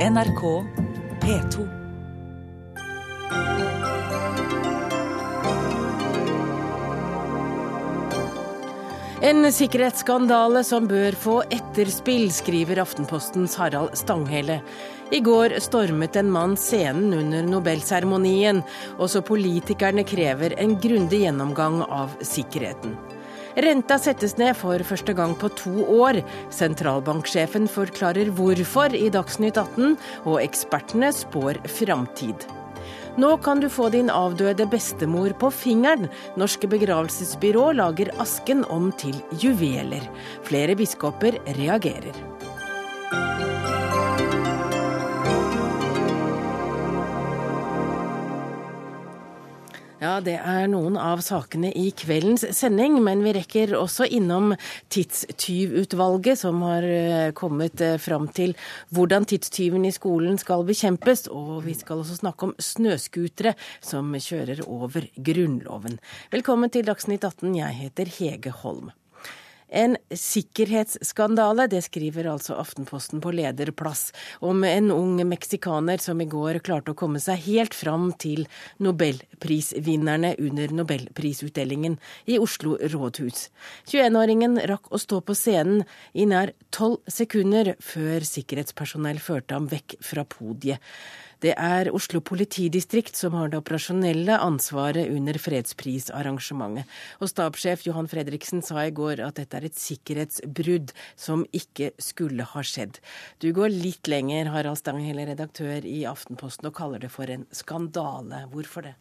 NRK P2. En sikkerhetsskandale som bør få etterspill, skriver Aftenpostens Harald Stanghelle. I går stormet en mann scenen under Nobelseremonien. Også politikerne krever en grundig gjennomgang av sikkerheten. Renta settes ned for første gang på to år. Sentralbanksjefen forklarer hvorfor i Dagsnytt 18, og ekspertene spår framtid. Nå kan du få din avdøde bestemor på fingeren. Norske begravelsesbyrå lager asken om til juveler. Flere biskoper reagerer. Ja, det er noen av sakene i kveldens sending, men vi rekker også innom Tidstyvutvalget, som har eh, kommet eh, fram til hvordan tidstyven i skolen skal bekjempes. Og vi skal også snakke om snøscootere som kjører over Grunnloven. Velkommen til Dagsnytt 18, jeg heter Hege Holm. En sikkerhetsskandale, det skriver altså Aftenposten på lederplass, om en ung meksikaner som i går klarte å komme seg helt fram til nobelprisvinnerne under nobelprisutdelingen i Oslo rådhus. 21-åringen rakk å stå på scenen i nær tolv sekunder før sikkerhetspersonell førte ham vekk fra podiet. Det er Oslo politidistrikt som har det operasjonelle ansvaret under fredsprisarrangementet. Og stabssjef Johan Fredriksen sa i går at dette er et sikkerhetsbrudd som ikke skulle ha skjedd. Du går litt lenger, Harald Stanghelle, redaktør i Aftenposten, og kaller det for en skandale. Hvorfor det?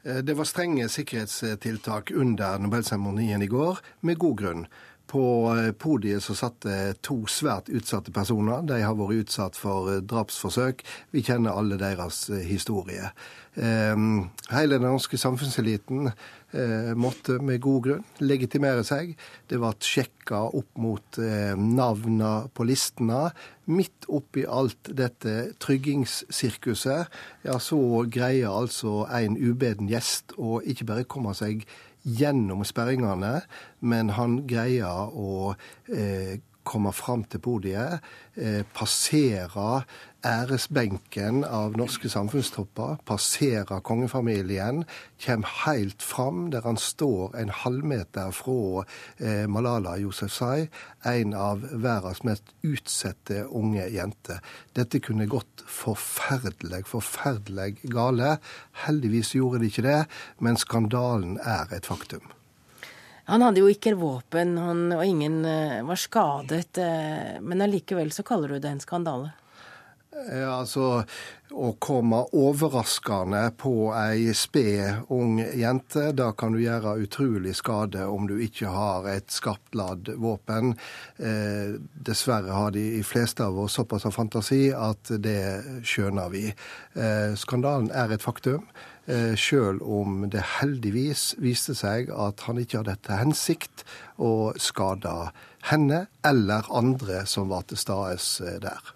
Det var strenge sikkerhetstiltak under Nobelseremonien i går, med god grunn. På eh, podiet så satt det to svært utsatte personer. De har vært utsatt for eh, drapsforsøk. Vi kjenner alle deres eh, historie. Hele den norske samfunnseliten måtte med god grunn legitimere seg. Det ble sjekka opp mot navna på listene. Midt oppi alt dette tryggingssirkuset, ja, så greier altså en ubeden gjest å ikke bare komme seg gjennom sperringene, men han greier å eh, komme fram til podiet, eh, passere æresbenken av norske samfunnstopper, passerer kongefamilien, kommer helt fram der han står en halvmeter fra eh, Malala Yousefzai, en av verdens mest utsette unge jenter. Dette kunne gått forferdelig, forferdelig gale. Heldigvis gjorde det ikke det, men skandalen er et faktum. Han hadde jo ikke våpen, han, og ingen uh, var skadet. Uh, men allikevel så kaller du det en skandale? Ja, altså Å komme overraskende på ei sped ung jente, da kan du gjøre utrolig skade om du ikke har et skarptladd våpen. Eh, dessverre har de fleste av oss såpass av fantasi at det skjønner vi. Eh, skandalen er et faktum. Eh, Sjøl om det heldigvis viste seg at han ikke hadde til hensikt å skade henne eller andre som var til stede der.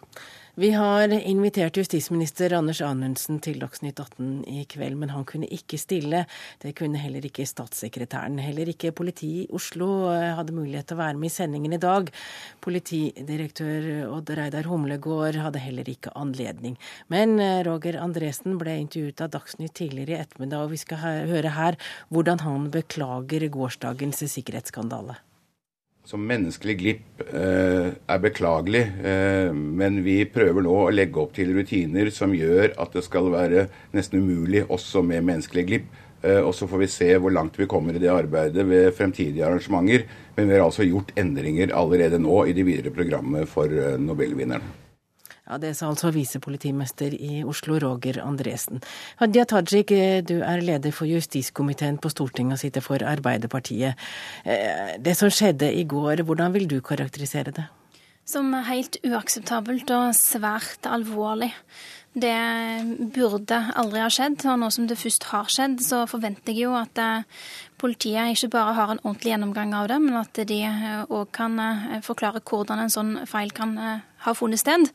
Vi har invitert justisminister Anders Anundsen til Dagsnytt 18 i kveld, men han kunne ikke stille. Det kunne heller ikke statssekretæren. Heller ikke politiet i Oslo eh, hadde mulighet til å være med i sendingen i dag. Politidirektør Odd Reidar Humlegård hadde heller ikke anledning. Men eh, Roger Andresen ble intervjuet av Dagsnytt tidligere i ettermiddag, og vi skal høre her hvordan han beklager gårsdagens sikkerhetsskandale som menneskelig glipp eh, er beklagelig, eh, men vi prøver nå å legge opp til rutiner som gjør at det skal være nesten umulig også med menneskelig glipp. Eh, og Så får vi se hvor langt vi kommer i det arbeidet ved fremtidige arrangementer. Men vi har altså gjort endringer allerede nå i det videre programmet for Nobelvinneren. Ja, Det sa altså visepolitimester i Oslo, Roger Andresen. Hadia Tajik, du er leder for justiskomiteen på Stortinget og sitter for Arbeiderpartiet. Eh, det som skjedde i går, hvordan vil du karakterisere det? Som helt uakseptabelt og svært alvorlig. Det burde aldri ha skjedd, og nå som det først har skjedd, så forventer jeg jo at eh, politiet ikke bare har en ordentlig gjennomgang av det, men at de òg eh, kan eh, forklare hvordan en sånn feil kan ha funnet sted,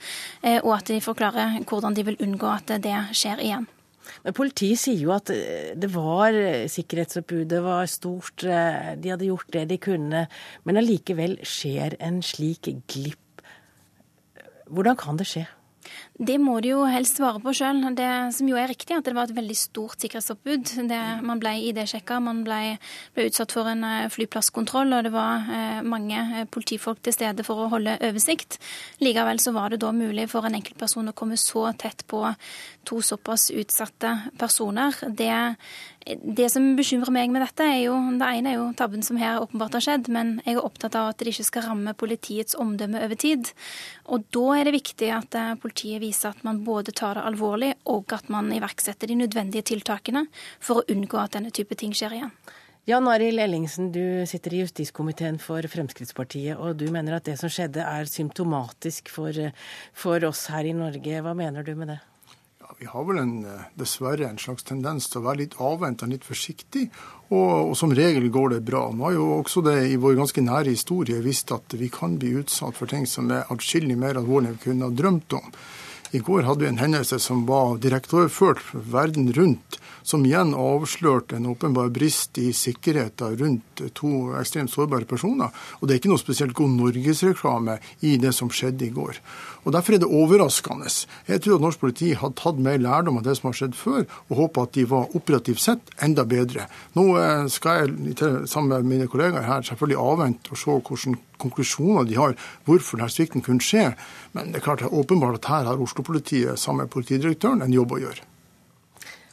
og at de forklarer hvordan de vil unngå at det skjer igjen. Men Politiet sier jo at det var sikkerhetsoppbudet var stort, de hadde gjort det de kunne. Men allikevel skjer en slik glipp. Hvordan kan det skje? Det må de jo helst svare på sjøl. Det som jo er riktig, at det var et veldig stort sikkerhetsoppbud. Det, man ble ID-sjekka, man ble, ble, utsatt for en eh, flyplasskontroll, og det var eh, mange eh, politifolk til stede for å holde oversikt. Likevel så var det da mulig for en enkeltperson å komme så tett på to såpass utsatte personer. Det det som bekymrer meg med dette, er jo det ene er jo tabben som her åpenbart har skjedd, men jeg er opptatt av at det ikke skal ramme politiets omdømme over tid. Og da er det viktig at eh, politiet viser at man både tar det alvorlig, og at man iverksetter de nødvendige tiltakene for å unngå at denne type ting skjer igjen. Jan Arild Ellingsen, du sitter i justiskomiteen for Fremskrittspartiet, og du mener at det som skjedde er symptomatisk for, for oss her i Norge. Hva mener du med det? vi har vel en, eh, dessverre en slags tendens til å være litt avventende, litt forsiktig. Og, og, som regel går det bra. Nå har jo også det i vår ganske nære historie visst at vi kan bli utsatt for ting som er atskillig mer alvorlig enn vi kunne ha drømt om. I går hadde vi en hendelse som var direkteoverført verden rundt, som igjen avslørte en åpenbar brist i sikkerheten rundt to ekstremt sårbare personer. Og det er ikke noe spesielt god norgesreklame i det som skjedde i går. Og Derfor er det overraskende. Jeg tror at norsk politi hadde tatt mer lærdom av det som har skjedd før, og håper at de var operativt sett enda bedre. Nå eh, skal jeg sammen med mine kollegaer her selvfølgelig avvente og se hvordan konklusjoner de har, hvorfor denne svikten kunne skje. Men det er klart det er åpenbart at her har Oslo-politiet sammen med politidirektøren en jobb å gjøre.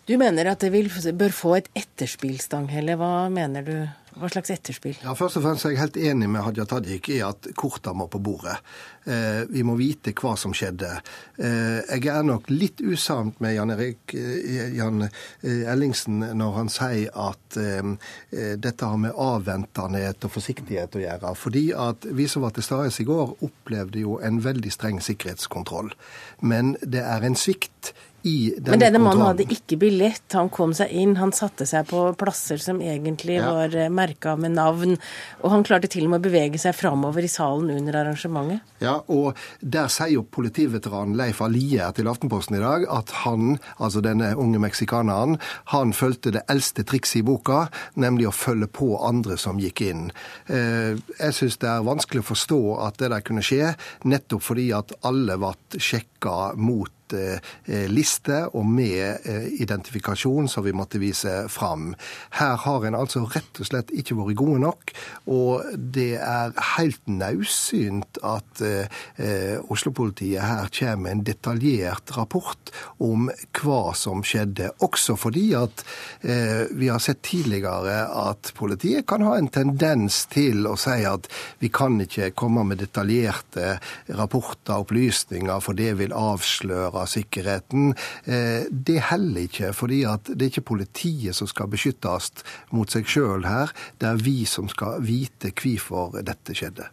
Du mener at det vil, bør få et etterspill, Stanghelle. Hva mener du? Hva slags etterspill? Ja, Først og fremst er jeg helt enig med Hadia Tajik i at korta må på bordet. Eh, vi må vite hva som skjedde. Eh, jeg er nok litt usamt med Jan, Erik, eh, Jan eh, Ellingsen når han sier at eh, eh, dette har med avventenhet og forsiktighet å gjøre. Fordi at vi som var til stede i går, opplevde jo en veldig streng sikkerhetskontroll. Men det er en svikt i den Men denne mannen hadde ikke billett. Han kom seg inn, han satte seg på plasser som egentlig ja. var eh, merka med navn. Og han klarte til og med å bevege seg framover i salen under arrangementet. Ja, og der sier jo politiveteranen Leif Alie til Aftenposten i dag at han, altså denne unge meksikaneren, han fulgte det eldste trikset i boka, nemlig å følge på andre som gikk inn. Eh, jeg syns det er vanskelig å forstå at det der kunne skje, nettopp fordi at alle ble sjekka mot liste og med eh, identifikasjon som vi måtte vise fram. Her har en altså rett og slett ikke vært gode nok, og det er helt naudsynt at eh, Oslo-politiet her kommer med en detaljert rapport om hva som skjedde. Også fordi at vi har sett tidligere at politiet kan ha en tendens til å si at vi kan ikke komme med detaljerte rapporter og opplysninger, for det vil avsløre av sikkerheten. Eh, det heller ikke, fordi det er ikke politiet som skal beskyttes mot seg sjøl her. Det er vi som skal vite hvorfor dette skjedde.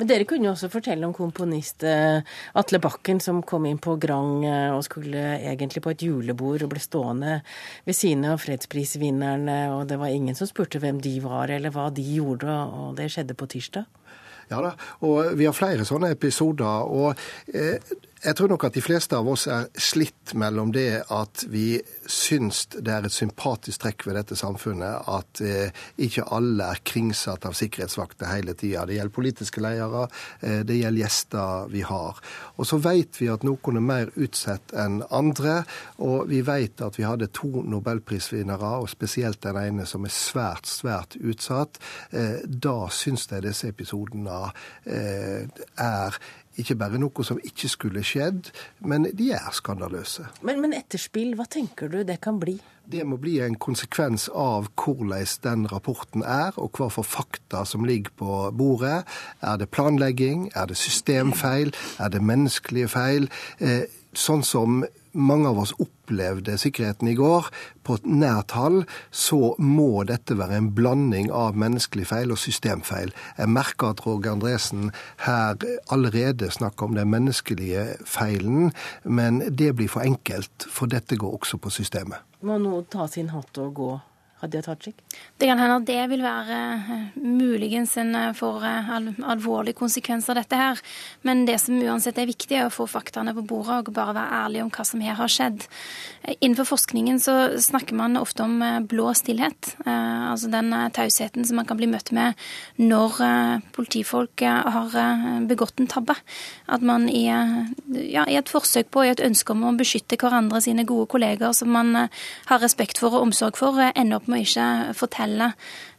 Men dere kunne jo også fortelle om komponist eh, Atle Bakken som kom inn på Grang eh, og skulle egentlig på et julebord og ble stående ved siden av fredsprisvinnerne, og det var ingen som spurte hvem de var eller hva de gjorde, og det skjedde på tirsdag? Ja da, og vi har flere sånne episoder. og eh, jeg tror nok at de fleste av oss er slitt mellom det at vi syns det er et sympatisk trekk ved dette samfunnet at eh, ikke alle er kringsatt av sikkerhetsvakter hele tida. Det gjelder politiske ledere, eh, det gjelder gjester vi har. Og så vet vi at noen er mer utsatt enn andre, og vi vet at vi hadde to nobelprisvinnere, og spesielt den ene som er svært, svært utsatt. Eh, da syns jeg disse episodene er ikke bare noe som ikke skulle skjedd, men de er skandaløse. Men, men etterspill, hva tenker du det kan bli? Det må bli en konsekvens av hvordan den rapporten er, og hva for fakta som ligger på bordet. Er det planlegging? Er det systemfeil? Er det menneskelige feil? Eh, sånn som mange av oss opplevde sikkerheten i går, på nært hold, så må dette være en blanding av menneskelig feil og systemfeil. Jeg merker at Roger Andresen her allerede snakker om den menneskelige feilen, men det blir for enkelt, for dette går også på systemet. Må noen ta sin hatt og gå? Hadia Tajik? Det kan hende at det vil være uh, muligens en uh, for uh, al alvorlig konsekvens av dette her. Men det som uansett er viktig, er å få faktaene på bordet og bare være ærlig om hva som her har skjedd. Innenfor forskningen så snakker man ofte om blå stillhet. Altså den tausheten som man kan bli møtt med når politifolk har begått en tabbe. At man i, ja, i et forsøk på, i et ønske om å beskytte hverandre sine gode kolleger som man har respekt for og omsorg for, ender opp med å ikke fortelle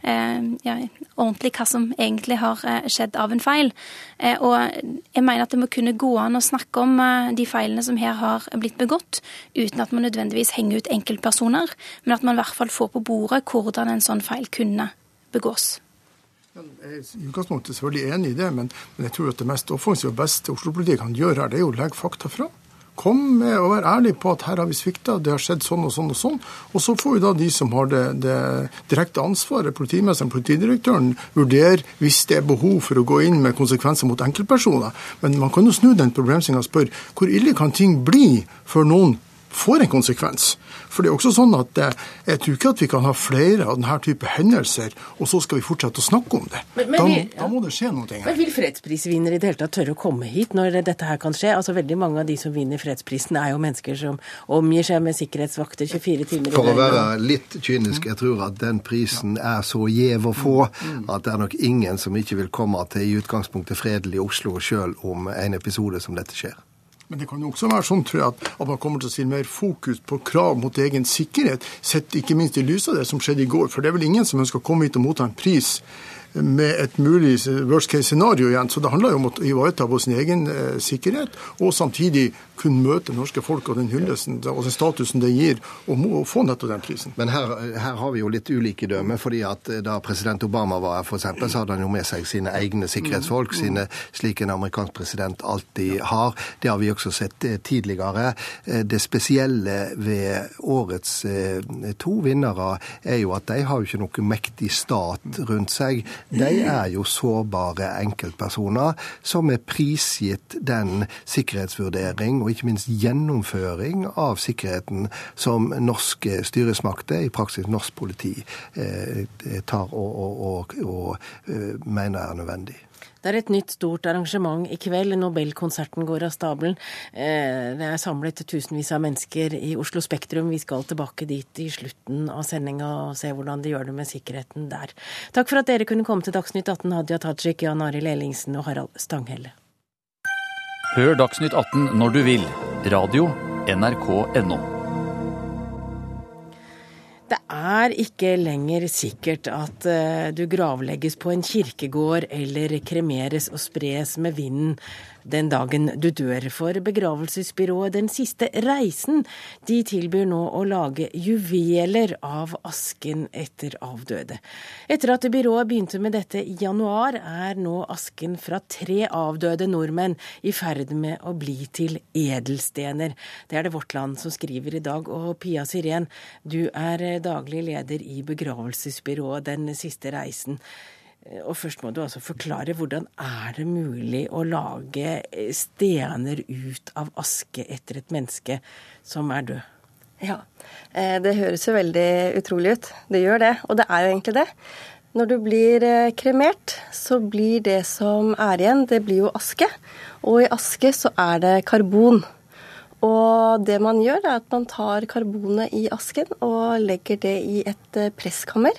eh, ja, ordentlig hva som egentlig har eh, skjedd av en feil. Eh, og jeg mener at det må kunne gå an å snakke om de feilene som her har blitt begått, uten at man nødvendigvis henger ut enkeltpersoner, men at man i hvert fall får på bordet hvordan en sånn feil kunne begås. Jeg er i utgangspunktet selvfølgelig enig i det, men, men jeg tror at det mest offensive og beste Oslo-politiet kan gjøre her, det er å legge fakta fram. Kom med å være ærlig på at her har vi svikta, det har skjedd sånn og sånn og sånn. Og så får jo da de som har det, det direkte ansvaret, politimesteren, politidirektøren, vurdere hvis det er behov for å gå inn med konsekvenser mot enkeltpersoner. Men man kan jo snu den problemstillinga og spørre hvor ille kan ting bli før noen får en konsekvens? For det er også sånn at eh, jeg tror ikke at vi kan ha flere av denne type hendelser, og så skal vi fortsette å snakke om det. Men, men, da, da, må det skje noe her. Men Vil fredsprisvinnere i det hele tatt tørre å komme hit når dette her kan skje? Altså Veldig mange av de som vinner fredsprisen, er jo mennesker som omgir seg med sikkerhetsvakter 24 timer i døgnet. For å være litt kynisk, jeg tror at den prisen er så gjev å få at det er nok ingen som ikke vil komme til i utgangspunktet fredelig Oslo sjøl om en episode som dette skjer. Men det kan jo også være sånn, tror jeg, at, man kommer til å stille mer fokus på krav mot egen sikkerhet, sett ikke minst i lys av det som skjedde i går. For det er vel ingen som ønsker å komme hit og motta en pris med et mulig worst case scenario igjen. Så det handler jo om å ivareta vår egen eh, sikkerhet, og samtidig kunne møte norske folk og den hyllesten og den statusen det gir, og må få nettopp den prisen. Men her, her, har vi jo litt ulike dømmer. fordi at eh, Da president Obama var her, f.eks., så hadde han jo med seg sine egne sikkerhetsfolk, sine, slik en amerikansk president alltid har. Det har vi også sett eh, tidligere. Det spesielle ved årets to vinnere er jo at de har jo ikke noe mektig stat rundt seg. De er jo sårbare enkeltpersoner som er prisgitt den sikkerhetsvurdering og ikke minst gjennomføring av sikkerheten som norske styresmakter, i praksis norsk politi, eh, tar og, og, og, og eh, mener er nødvendig. Det er et nytt stort arrangement i kveld. Nobelkonserten går av stabelen. Eh, det er samlet tusenvis av mennesker i Oslo Spektrum. Vi skal tilbake dit i slutten av sendinga og se hvordan de gjør det med sikkerheten der. Takk for at dere kunne komme til Dagsnytt 18, Hadia Tajik, Jan Arild Ellingsen og Harald Stanghelle. Hør Dagsnytt 18 når du vil. Radio NRK.no. Det er ikke lenger sikkert at eh, du gravlegges på en kirkegård eller kremeres og spres med vinden den dagen du dør. For begravelsesbyrået Den siste reisen de tilbyr nå å lage juveler av asken etter avdøde. Etter at byrået begynte med dette i januar, er nå asken fra tre avdøde nordmenn i ferd med å bli til edelstener. Det er det Vårt Land som skriver i dag. Og Pia Sirén, du er daglig leder i begravelsesbyrået Den siste reisen. Eh, og først må du altså forklare hvordan er det mulig å lage eh, stener ut av aske etter et menneske som er død? Ja, eh, det høres jo veldig utrolig ut. Det gjør det, og det er jo egentlig det. Når du blir kremert, så blir det som er igjen, det blir jo aske. Og i aske så er det karbon. Og det man gjør, er at man tar karbonet i asken og legger det i et presskammer.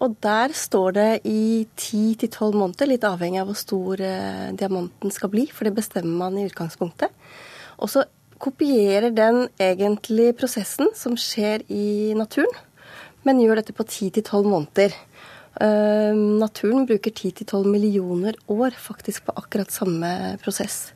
Og der står det i 10-12 måneder, litt avhengig av hvor stor eh, diamanten skal bli, for det bestemmer man i utgangspunktet. Og så kopierer den egentlig prosessen som skjer i naturen, men gjør dette på 10-12 måneder. Eh, naturen bruker 10-12 millioner år faktisk på akkurat samme prosess.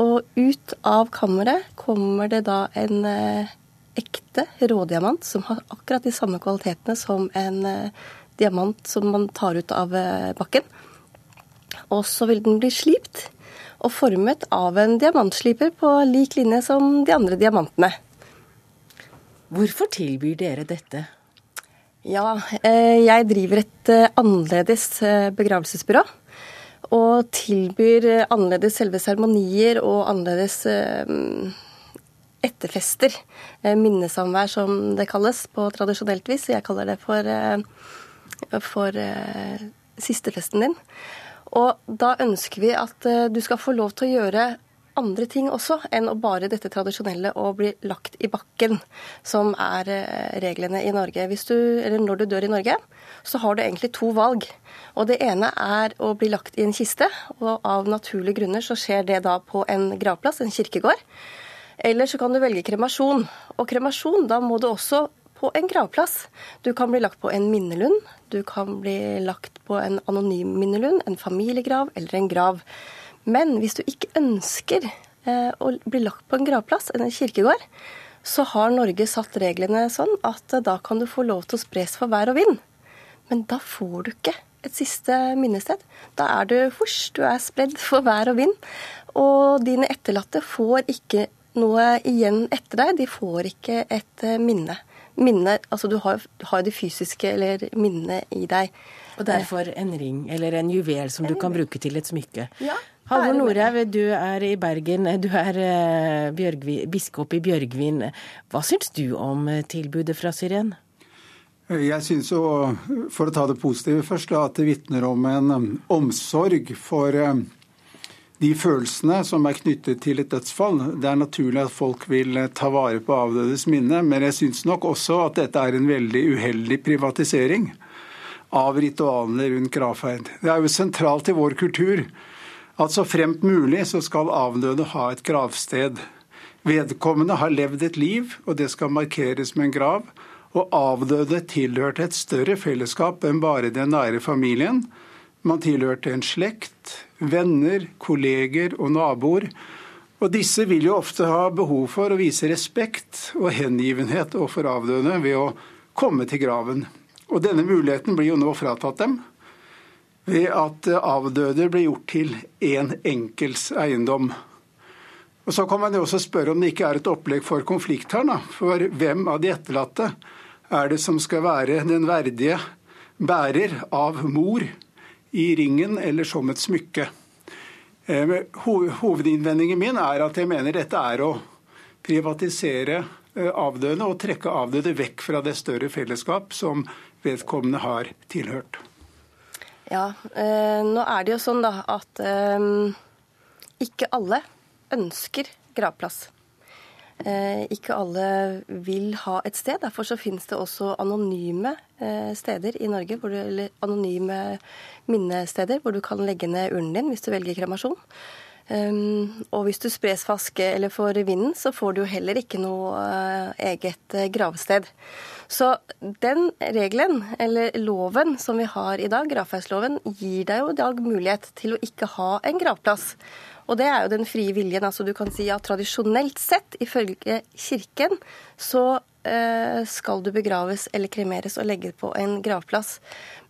Og ut av kammeret kommer det da en eh, ekte rådiamant som har akkurat de samme kvalitetene som en uh, diamant som man tar ut av eh, bakken. Og så vil den bli slipt og formet av en diamantsliper på lik linje som de andre diamantene. Hvorfor tilbyr dere dette? Ja, eh, jeg driver et eh, annerledes begravelsesbyrå. Og tilbyr annerledes selve seremonier og annerledes etterfester. Minnesamvær, som det kalles på tradisjonelt vis. Jeg kaller det for, for eh, sistefesten din. Og da ønsker vi at du skal få lov til å gjøre andre ting også enn å bare dette tradisjonelle å bli lagt i bakken, som er reglene i Norge. Du, når du dør i Norge, så har du egentlig to valg. Og Det ene er å bli lagt i en kiste, og av naturlige grunner så skjer det da på en gravplass, en kirkegård. Eller så kan du velge kremasjon. Og kremasjon, da må du også på en gravplass. Du kan bli lagt på en minnelund, du kan bli lagt på en anonym minnelund, en familiegrav eller en grav. Men hvis du ikke ønsker eh, å bli lagt på en gravplass, en kirkegård, så har Norge satt reglene sånn at eh, da kan du få lov til å spres for vær og vind. Men da får du ikke et siste minnested. Da er du fors, du er spredd for vær og vind. Og dine etterlatte får ikke noe igjen etter deg. De får ikke et eh, minne. Minne altså du har, har det fysiske eller minnet i deg. Og derfor en ring eller en juvel som en du kan bruke til et smykke. Ja, Halvor Norhaug, du er i Bergen. Du er eh, Bjørgvin, biskop i Bjørgvin. Hva syns du om eh, tilbudet fra Syren? Jeg syns jo, for å ta det positive først, at det vitner om en omsorg for de følelsene som er knyttet til et dødsfall. Det er naturlig at folk vil eh, ta vare på avdødes minne, men jeg syns nok også at dette er en veldig uheldig privatisering av ritualene rundt gravferd. Det er jo sentralt i vår kultur at så fremt mulig så skal avdøde ha et gravsted. Vedkommende har levd et liv, og det skal markeres med en grav. Og avdøde tilhørte et større fellesskap enn bare den nære familien. Man tilhørte en slekt, venner, kolleger og naboer. Og disse vil jo ofte ha behov for å vise respekt og hengivenhet overfor avdøde ved å komme til graven. Og denne muligheten blir jo nå fratatt dem ved at avdøde blir gjort til én en enkels eiendom. Og Så kan man jo også spørre om det ikke er et opplegg for konflikt her. Da. For hvem av de etterlatte er det som skal være den verdige bærer av mor i ringen eller som et smykke. Eh, hovedinnvendingen min er at jeg mener dette er å privatisere eh, avdøde og trekke avdøde vekk fra det større fellesskap som vedkommende har tilhørt. Ja, eh, nå er det jo sånn da at ikke alle ønsker gravplass. Eh, ikke alle vil ha et sted. Derfor så finnes det også anonyme eh, steder i Norge, du, eller anonyme minnesteder, hvor du kan legge ned urnen din hvis du velger kremasjon. Um, og hvis du spres for aske eller for vinden, så får du jo heller ikke noe eget gravsted. Så den regelen, eller loven som vi har i dag, gravferdsloven, gir deg jo i dag mulighet til å ikke ha en gravplass. Og det er jo den frie viljen. altså Du kan si at tradisjonelt sett, ifølge Kirken, så eh, skal du begraves eller kremeres og legge på en gravplass.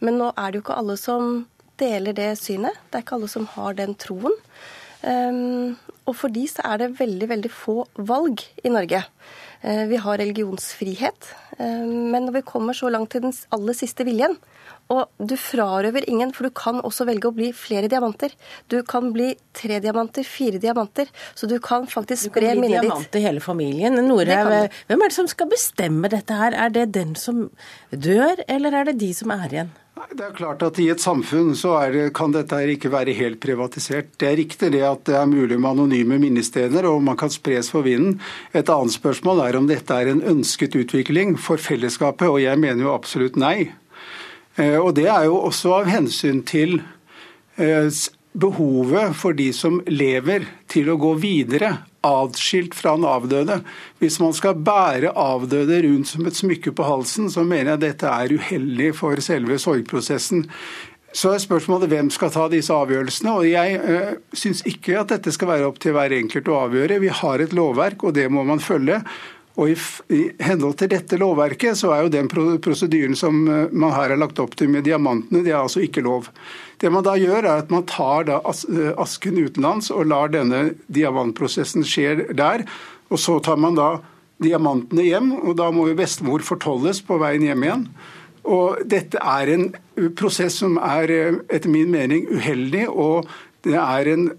Men nå er det jo ikke alle som deler det synet. Det er ikke alle som har den troen. Um, og for de så er det veldig, veldig få valg i Norge. Uh, vi har religionsfrihet. Uh, men når vi kommer så langt til den aller siste viljen, og du frarøver ingen, for du kan også velge å bli flere diamanter. Du kan bli tre diamanter, fire diamanter. Så du kan faktisk spre minnet ditt. Du kan bli diamant i hele familien. Norheim, hvem er det som skal bestemme dette her? Er det den som dør, eller er det de som er igjen? Det er klart at I et samfunn så det, kan dette ikke være helt privatisert. Det er riktig det at det er mulig med anonyme minnesteder og man kan spres for vinden. Et annet spørsmål er om dette er en ønsket utvikling for fellesskapet, og jeg mener jo absolutt nei. Eh, og Det er jo også av hensyn til eh, behovet for de som lever, til å gå videre, atskilt fra den avdøde. Hvis man skal bære avdøde rundt som et smykke på halsen, så mener jeg dette er uheldig for selve sorgprosessen. Så er spørsmålet hvem skal ta disse avgjørelsene. og Jeg øh, syns ikke at dette skal være opp til hver enkelt å avgjøre. Vi har et lovverk, og det må man følge. Og i, i, henhold til dette lovverket så er jo den prosedyren som eh, man her har lagt opp til med diamantene, det er altså ikke lov. Det man da gjør, er at man tar da eh, asken utenlands og lar denne diamantprosessen skje der. Og så tar man da diamantene hjem, og da må jo bestemor fortolles på veien hjem igjen. Og dette er en prosess som er eh, etter min mening uheldig, og det er en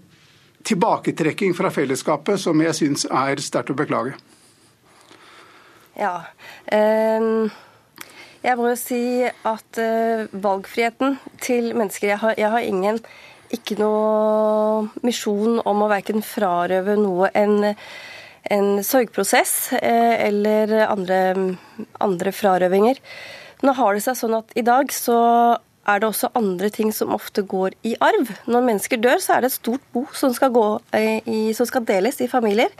tilbaketrekking fra fellesskapet som jeg syns er sterkt å beklage. Ja. Um, jeg må jo si at uh, valgfriheten til mennesker Jeg har, jeg har ingen ikke noe misjon om å verken frarøve noe en, en sorgprosess uh, eller andre, andre frarøvinger. Nå har det seg sånn at i dag så er det også andre ting som ofte går i arv. Når mennesker dør, så er det et stort bo som skal, gå, i, som skal deles i familier.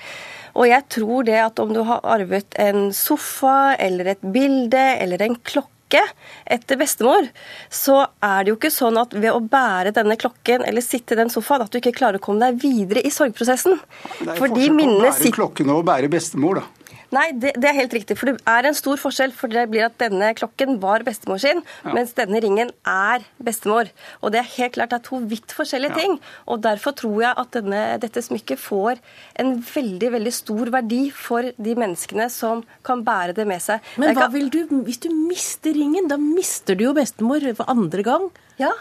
Og jeg tror det at om du har arvet en sofa eller et bilde eller en klokke etter bestemor, så er det jo ikke sånn at ved å bære denne klokken eller sitte i den sofaen, at du ikke klarer å komme deg videre i sorgprosessen. Det er Fordi minnene å Bære klokken og bære bestemor, da. Nei, det, det, er helt riktig. For det er en stor forskjell. For det blir at denne klokken var bestemor sin, ja. mens denne ringen er bestemor. Og det er helt klart det er to vidt forskjellige ja. ting. Og derfor tror jeg at denne, dette smykket får en veldig, veldig stor verdi for de menneskene som kan bære det med seg. Men hva vil du, hvis du mister ringen? Da mister du jo bestemor for andre gang. Ja,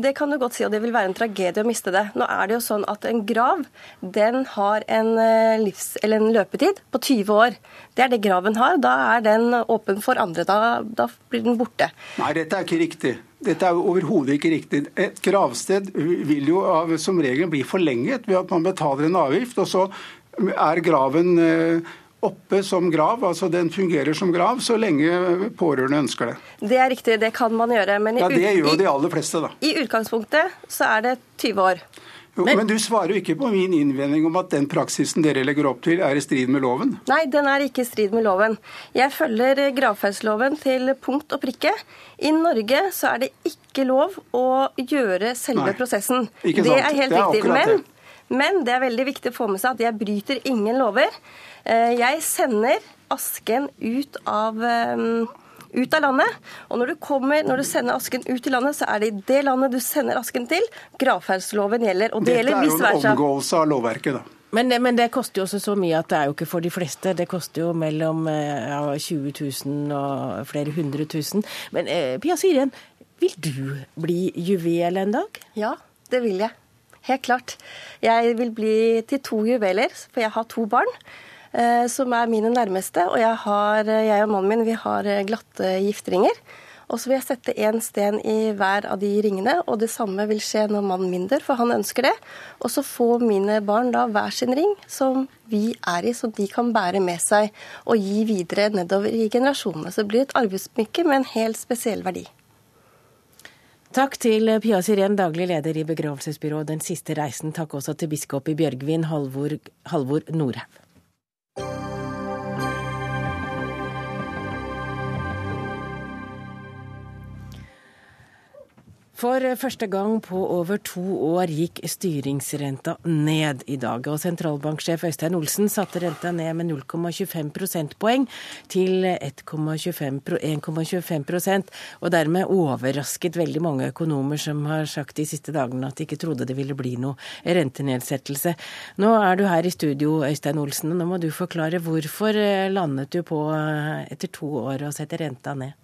det kan du godt si, og det vil være en tragedie å miste det. Nå er det jo sånn at en grav den har en, eh, livs, en løpetid på 20 år. Det er det graven har. Da er den åpen for andre. Da, da blir den borte. Nei, dette er ikke riktig. Dette er overhodet ikke riktig. Et gravsted vil jo som regel bli forlenget ved at man betaler en avgift, og så er graven eh, oppe som grav, altså den fungerer som grav så lenge pårørende ønsker det. Det er riktig, det kan man gjøre. Men ja, det gjør de aller fleste, da. I utgangspunktet så er det 20 år. Jo, men, men, du svarer jo ikke på min innvending om at den praksisen dere legger opp til, er i strid med loven? Nei, den er ikke i strid med loven. Jeg følger gravferdsloven til punkt og prikke. I Norge så er det ikke lov å gjøre selve Nei, prosessen. Det er helt det er riktig. Men, men det er veldig viktig å få med seg at jeg bryter ingen lover. Eh, jeg sender asken ut av eh, ut av landet. Og når du, kommer, når du sender asken ut i landet, så er det i det landet du sender asken til, gravferdsloven gjelder. Og det Dette gjelder vice versa. Dette er jo en omgåelse av lovverket, da. Men, men, det koster jo også så mye at det er jo ikke for de fleste. Det koster jo mellom eh, ja, 20 000 og flere hundre tusen. Men eh, Pia Syrien, vil du bli juvel en dag? Ja, det vil jeg. Helt klart. Jeg vil bli til to juveler, for jeg har to barn. Eh, som er mine nærmeste. Og jeg, har, eh, jeg og mannen min vi har eh, glatte gifteringer. Og så vil jeg sette én sten i hver av de ringene, og det samme vil skje når mannen min dør, for han ønsker det. Og så får mine barn da hver sin ring som vi er i, som de kan bære med seg og gi videre nedover i generasjonene. Så det blir et arvesmykke med en helt spesiell verdi. Takk til Pia Sirén, daglig leder i begravelsesbyrået Den siste reisen. Takk også til biskop i Bjørgvin, Halvor, Halvor Nordhaug. For første gang på over to år gikk styringsrenta ned i dag. Og sentralbanksjef Øystein Olsen satte renta ned med 0,25 prosentpoeng til 1,25% og dermed overrasket veldig mange økonomer som har sagt de siste dagene at de ikke trodde det ville bli noe rentenedsettelse. Nå er du her i studio, Øystein Olsen, og nå må du forklare hvorfor landet du på etter to år å sette renta ned?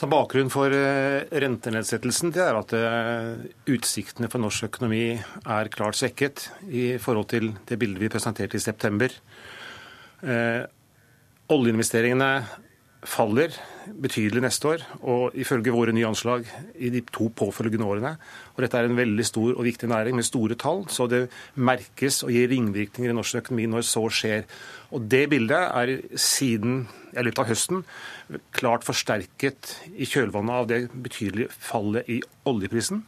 Så Bakgrunnen for eh, rentenedsettelsen det er at eh, utsiktene for norsk økonomi er klart svekket i forhold til det bildet vi presenterte i september. Eh, oljeinvesteringene faller betydelig neste år, og ifølge våre nye anslag i de to påfølgende årene. Og dette er en veldig stor og viktig næring med store tall, så det merkes og gir ringvirkninger i norsk økonomi når så skjer. Og det bildet er siden i løpet av høsten klart forsterket i kjølvannet av det betydelige fallet i oljeprisen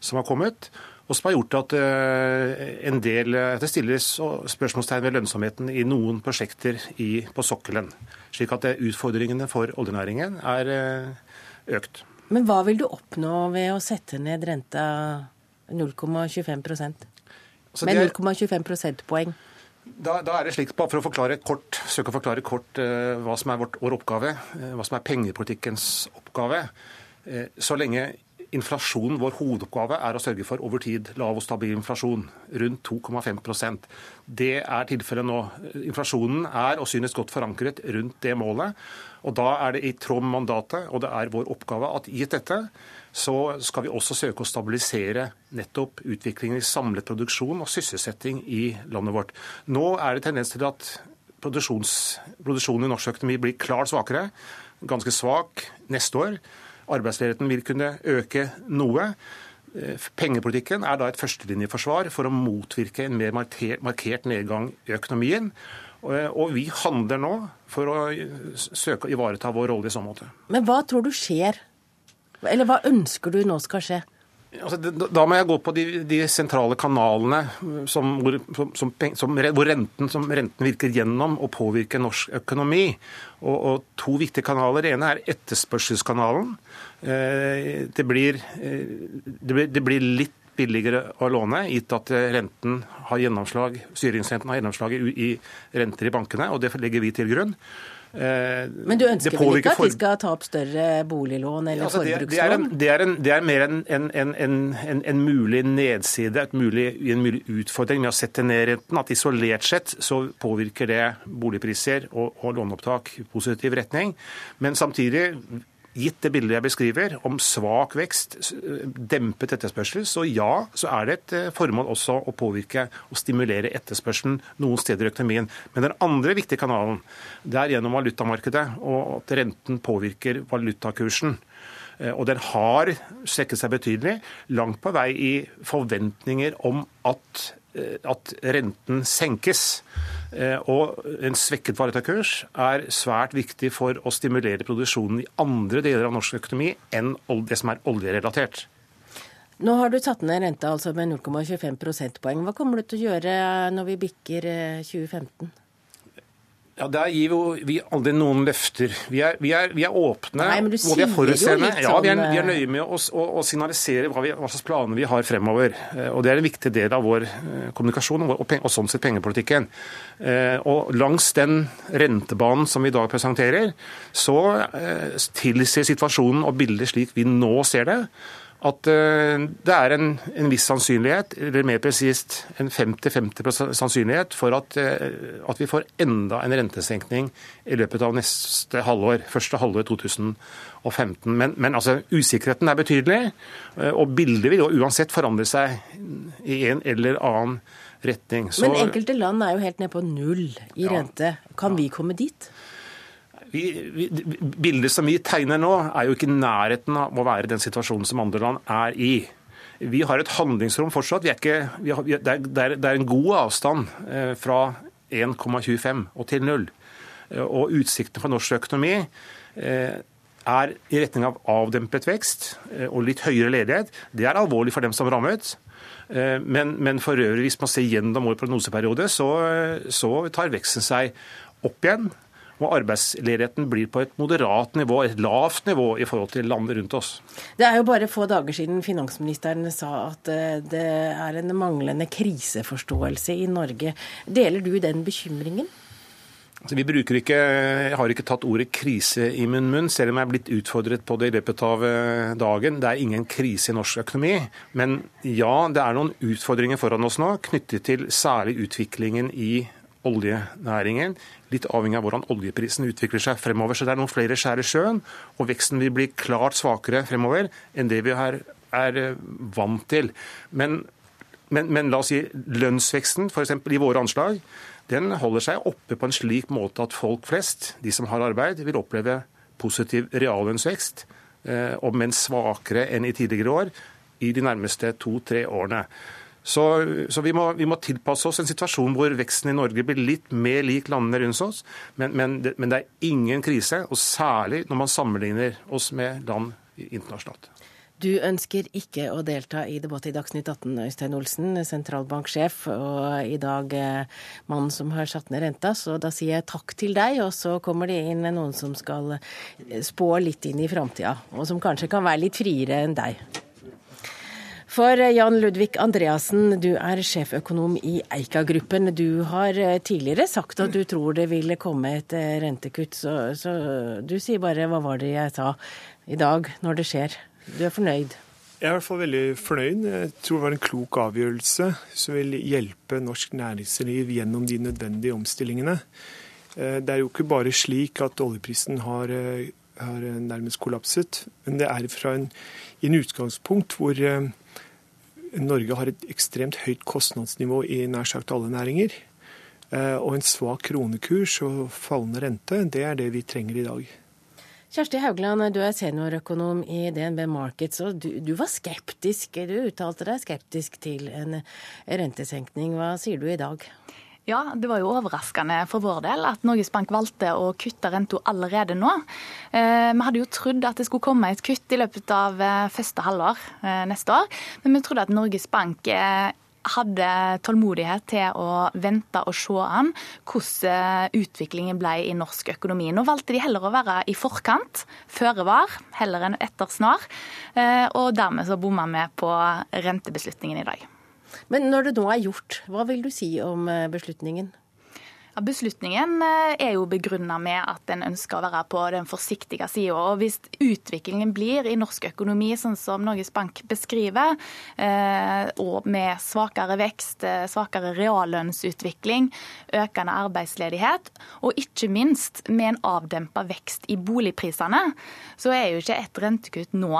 som har kommet og som har gjort at eh, en del, det stilles spørsmålstegn ved lønnsomheten i noen prosjekter i, på sokkelen. Slik at eh, utfordringene for oljenæringen er eh, økt. Men hva vil du oppnå ved å sette ned renta 0,25% Med 0,25 prosentpoeng? Da, da, er det slik, for å forklare kort, søke å forklare kort uh, hva som er vårt, vår oppgave, uh, hva som er pengepolitikkens oppgave. Uh, så lenge inflasjon, vår hovedoppgave, er å sørge for over tid lav og stabil inflasjon, rundt 2,5% Det er tilfellet nå. Inflasjonen er og synes godt forankret rundt det målet. og Da er det i tråd med mandatet, og det er vår oppgave at gitt dette, så skal vi også søke å stabilisere nettopp utviklingen i samlet produksjon og sysselsetting i landet vårt. Nå er det tendens til at produksjonen i norsk økonomi blir klart svakere, ganske svak neste år. Arbeidsledigheten vil kunne øke noe. Eh, pengepolitikken er da et førstelinjeforsvar for å motvirke en mer markert nedgang i økonomien. Eh, og vi handler nå for å søke å ivareta vår rolle i så måte. Men hva tror du skjer? Eller hva ønsker du nå skal skje? Altså, da må jeg gå på de, de sentrale kanalene som, hvor, som, som, hvor renten, renten, virker gjennom og påvirker norsk økonomi. Og, og To viktige kanaler. Det ene er etterspørselskanalen. Eh, det blir, eh, det blir, det blir litt billigere å låne, gitt at renten har gjennomslag, styringsrenten har gjennomslag i, i renter i bankene, og det legger vi til grunn. Eh, Men du ønsker vel ikke at de skal ta opp større boliglån eller altså, forbrukslån? Det er, en, det, er en, det er, mer en, en, en, mulig nedside, mulig, en mulig utfordring med å sette ned renten. At isolert sett så påvirker det boligpriser og, og låneopptak i positiv retning. Men samtidig gitt det bildet jeg beskriver, om svak vekst, dempet etterspørsel, så ja, så er det et eh, formål også å påvirke og stimulere etterspørselen noen steder i økonomien. Men den andre viktige kanalen, det er gjennom valutamarkedet, og at renten påvirker valutakursen. Eh, og den har svekket seg betydelig, langt på vei i forventninger om at Eh, at renten senkes. Eh, og en svekket valutakurs er svært viktig for å stimulere produksjonen i andre deler av norsk økonomi enn det som er oljerelatert. Nå har du tatt ned renta altså med 0,25 prosentpoeng. Hva kommer du til å gjøre når vi bikker 2015? Eh, ja, Der gir vi aldri noen løfter. Vi er, vi er, vi er åpne Nei, og vi er forutseende. Ja, vi er, vi er, nøye med å, å, å signalisere hva, hva, slags planer vi har fremover. Eh, og Det er en viktig del av vår eh, kommunikasjon og, og, og sånn sett pengepolitikken. Eh, og Langs den rentebanen som vi i dag presenterer, så tilsier situasjonen og bildet slik vi nå ser det, at eh, det er en, en, viss sannsynlighet, eller mer presist en 50-50 sannsynlighet, for at, eh, at, vi får enda en rentesenkning i løpet av neste halvår, første halvår 2015. Men, men altså, usikkerheten er betydelig, eh, og bildet vil jo uansett forandre seg i en eller annen retning. Så, men enkelte land er jo helt nede på null i rente. Kan vi komme dit? Vi, bildet som vi tegner nå, er jo ikke i nærheten av å være den situasjonen som andre land er i. Vi har et handlingsrom fortsatt. Ikke, har, det, er, det, er, en god avstand eh, fra 1,25 og til null. Eh, og utsiktene for norsk økonomi eh, er i retning av avdempet vekst og litt høyere ledighet. Det er alvorlig for dem som rammet. Men, men for øvrig, hvis man ser gjennom vår prognoseperiode, så, så tar veksten seg opp igjen og arbeidsledigheten blir på et moderat nivå, et lavt nivå i forhold til landet rundt oss. Det er jo bare få dager siden finansministeren sa at eh, det er en manglende kriseforståelse i Norge. Deler du den bekymringen? Altså, vi bruker ikke, jeg har ikke tatt ordet krise i min munn, selv om jeg er blitt utfordret på det i løpet av eh, dagen. Det er ingen krise i norsk økonomi. Men ja, det er noen utfordringer foran oss nå, knyttet til særlig utviklingen i oljenæringen. Litt avhengig av hvordan oljeprisen utvikler seg fremover. Så det er noen flere skjær i sjøen, og veksten vil bli klart svakere fremover enn det vi er, er eh, vant til. Men, men, men, la oss si lønnsveksten, f.eks. i våre anslag, den holder seg oppe på en slik måte at folk flest, de som har arbeid, vil oppleve positiv reallønnsvekst, eh, om enn svakere enn i tidligere år, i de nærmeste to-tre årene. Så, så vi, må, vi, må, tilpasse oss en situasjon hvor veksten i Norge blir litt mer lik landene rundt oss. Men, men, det, men det er ingen krise, og særlig når man sammenligner oss med land internasjonalt. Du ønsker ikke å delta i debatt i Dagsnytt 18, Øystein Olsen, sentralbanksjef, og i dag eh, mannen som har satt ned renta. Så da sier jeg takk til deg, og så kommer det inn noen som skal eh, spå litt inn i framtida, og som kanskje kan være litt friere enn deg. For eh, Jan Ludvig Andreassen, du er sjeføkonom i Eika-gruppen. Du har eh, tidligere sagt at du tror det ville komme et rentekutt, så, så du sier bare 'hva var det jeg sa' i dag, når det skjer. Du er fornøyd? Jeg er i hvert fall veldig fornøyd. Jeg tror det var en klok avgjørelse som vil hjelpe norsk næringsliv gjennom de nødvendige omstillingene. Det er jo ikke bare slik at oljeprisen har, har nærmest kollapset, men det er fra en, en utgangspunkt hvor Norge har et ekstremt høyt kostnadsnivå i nær sagt alle næringer. Og en svak kronekurs og fallende rente, det er det vi trenger i dag. Kjersti Haugland, du er seniorøkonom i DNB Markets, og du, du, var skeptisk. Du uttalte deg skeptisk til en rentesenkning. Hva sier du i dag? Ja, det var jo overraskende for vår del at Norges Bank valgte å kutte renta allerede nå. Eh, vi hadde jo trodd at det skulle komme et kutt i løpet av eh, første halvår eh, neste år, men vi trodde at Norges Bank hadde tålmodighet til å vente og se an hvordan utviklingen ble i norsk økonomi. Nå valgte de heller å være i forkant, føre var, heller enn etter snar. Og dermed så bomma vi på rentebeslutningen i dag. Men når det nå er gjort, hva vil du si om eh, beslutningen? Beslutningen eh, er jo begrunna med at en ønsker å være på den forsiktige sida. Og hvis utviklingen blir i norsk økonomi sånn som Norges Bank beskriver, eh, og med svakere vekst, eh, svakere reallønnsutvikling, økende arbeidsledighet, og ikke minst med en avdempa vekst i boligprisene, så er jo ikke et rentekutt nå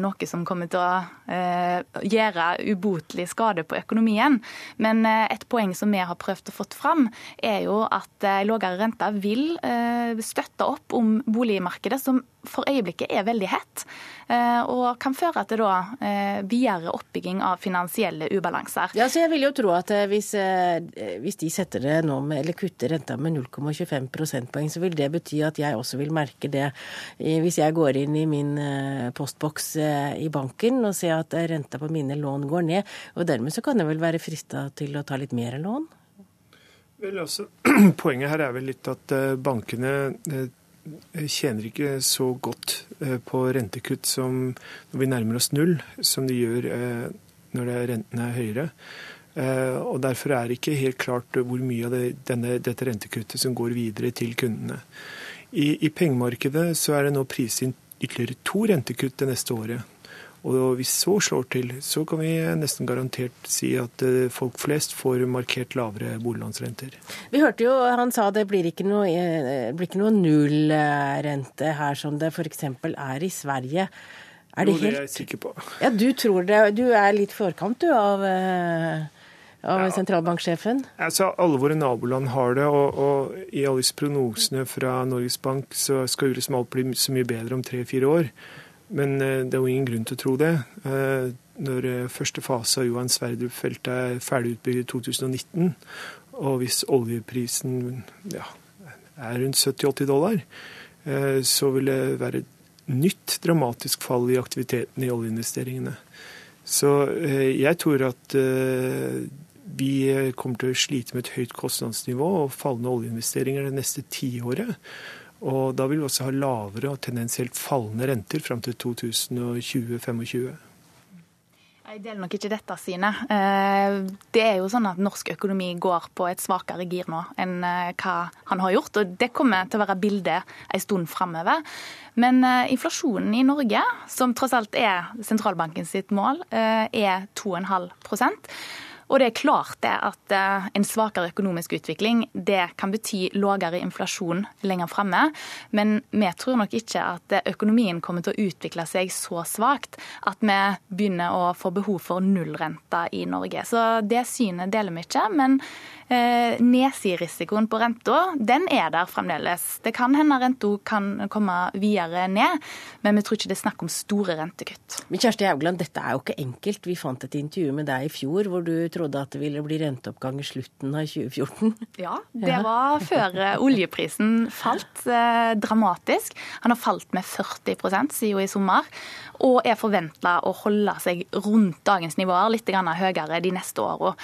noe som kommer til å gjøre ubotelig skade på økonomien. Men et poeng som vi har prøvd å få fram, er jo at eh, lavere rente vil eh, støtte opp om boligmarkedet, som for øyeblikket er veldig hett, eh, og kan føre til da videre oppbygging av finansielle ubalanser. Ja, så jeg vil jo tro at hvis, hvis de setter det nå med, eller kutter renta med 0,25 prosentpoeng, så vil det bety at jeg også vil merke det hvis jeg går inn i min postboks i banken og ser at renta på mine lån går ned. Og dermed så kan jeg vel være frista til å ta litt mer lån? Vel, altså, Poenget her er vel litt at eh, bankene eh, tjener ikke så godt eh, på rentekutt som når vi nærmer oss null, som de gjør når rentene er høyere. Og Derfor er det ikke helt klart hvor mye av det, denne, dette rentekuttet som går videre til kundene. I, i pengemarkedet så er det nå inn ytterligere to rentekutt det neste året. Og hvis så slår til, så kan vi nesten garantert si at eh, folk flest får markert lavere boliglånsrenter. Vi hørte jo han sa det blir ikke noe, eh, blir ikke noe nullrente her som det f.eks. er i Sverige. Er det jo, det er jeg sikker på. Ja, Du tror det. Du er litt forkant du av, eh, av ja, sentralbanksjefen? Altså, Alle våre naboland har det, og, og i alle prognosene fra Norges Bank så skal jo liksom alt bli så mye bedre om tre-fire år. Men eh, det er jo ingen grunn til å tro det. Eh, når eh, første fase av Johan Sverdrup-feltet er ferdig utbygd i 2019, og hvis oljeprisen ja, er rundt 70-80 dollar, så vil det være et nytt dramatisk fall i aktiviteten i oljeinvesteringene. Så jeg tror at vi kommer til å slite med et høyt kostnadsnivå og fallende oljeinvesteringer det neste tiåret. Og da vil vi også ha lavere og tendensielt fallende renter fram til 2020-2025. Jeg deler nok ikke dette synet. Eh, det er jo sånn at norsk økonomi går på et svakere gir nå enn eh, hva han har gjort. og Det kommer til å være bildet en stund framover. Men eh, inflasjonen i Norge, som tross alt er sentralbanken sitt mål, er 2,5 og det er klart det at eh, en svakere økonomisk utvikling det kan bety lavere inflasjon lenger fremme. Men vi tror nok ikke at økonomien kommer til å utvikle seg så svakt at vi begynner å få behov for nullrente i Norge. Så det synet deler vi ikke. men Eh, nedsiderisikoen på renta, den er der fremdeles. Det kan hende renta kan komme videre ned, men vi tror ikke det er snakk om store rentekutt. Men Kjersti Haugland, dette er jo ikke enkelt. Vi fant et intervju med deg i fjor hvor du trodde at det ville bli renteoppgang i slutten av 2014. Ja, det var før eh, oljeprisen falt eh, dramatisk. Han har falt med 40 siden i sommer og er forventa å holde seg rundt dagens nivåer, litt høyere de neste åra.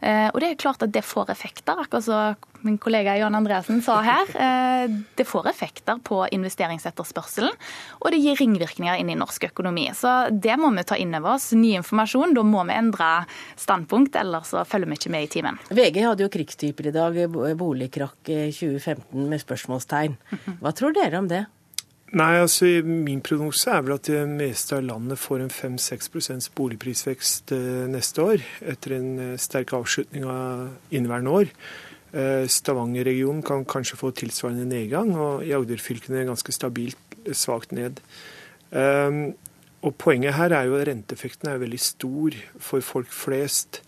Eh, og det er klart at det får effekter, akkurat som min kollega Jan Andreassen sa her. Eh, det får effekter på investeringsetterspørselen, og det gir ringvirkninger inn i norsk økonomi. Så det må vi ta inn over oss. Ny informasjon, da må vi endre standpunkt, ellers så følger vi ikke med i timen. VG hadde jo krigstyper i dag, boligkrakk 2015 med spørsmålstegn. Hva tror dere om det? Nei, altså Min prognose er vel at det meste av landet får en 5-6 boligprisvekst eh, neste år, etter en eh, sterk avslutning av inneværende år. Eh, Stavanger-regionen kan kanskje få tilsvarende nedgang, og i Agder-fylkene ganske stabilt svakt ned. Og Poenget her er jo at renteeffekten er veldig stor for folk flest.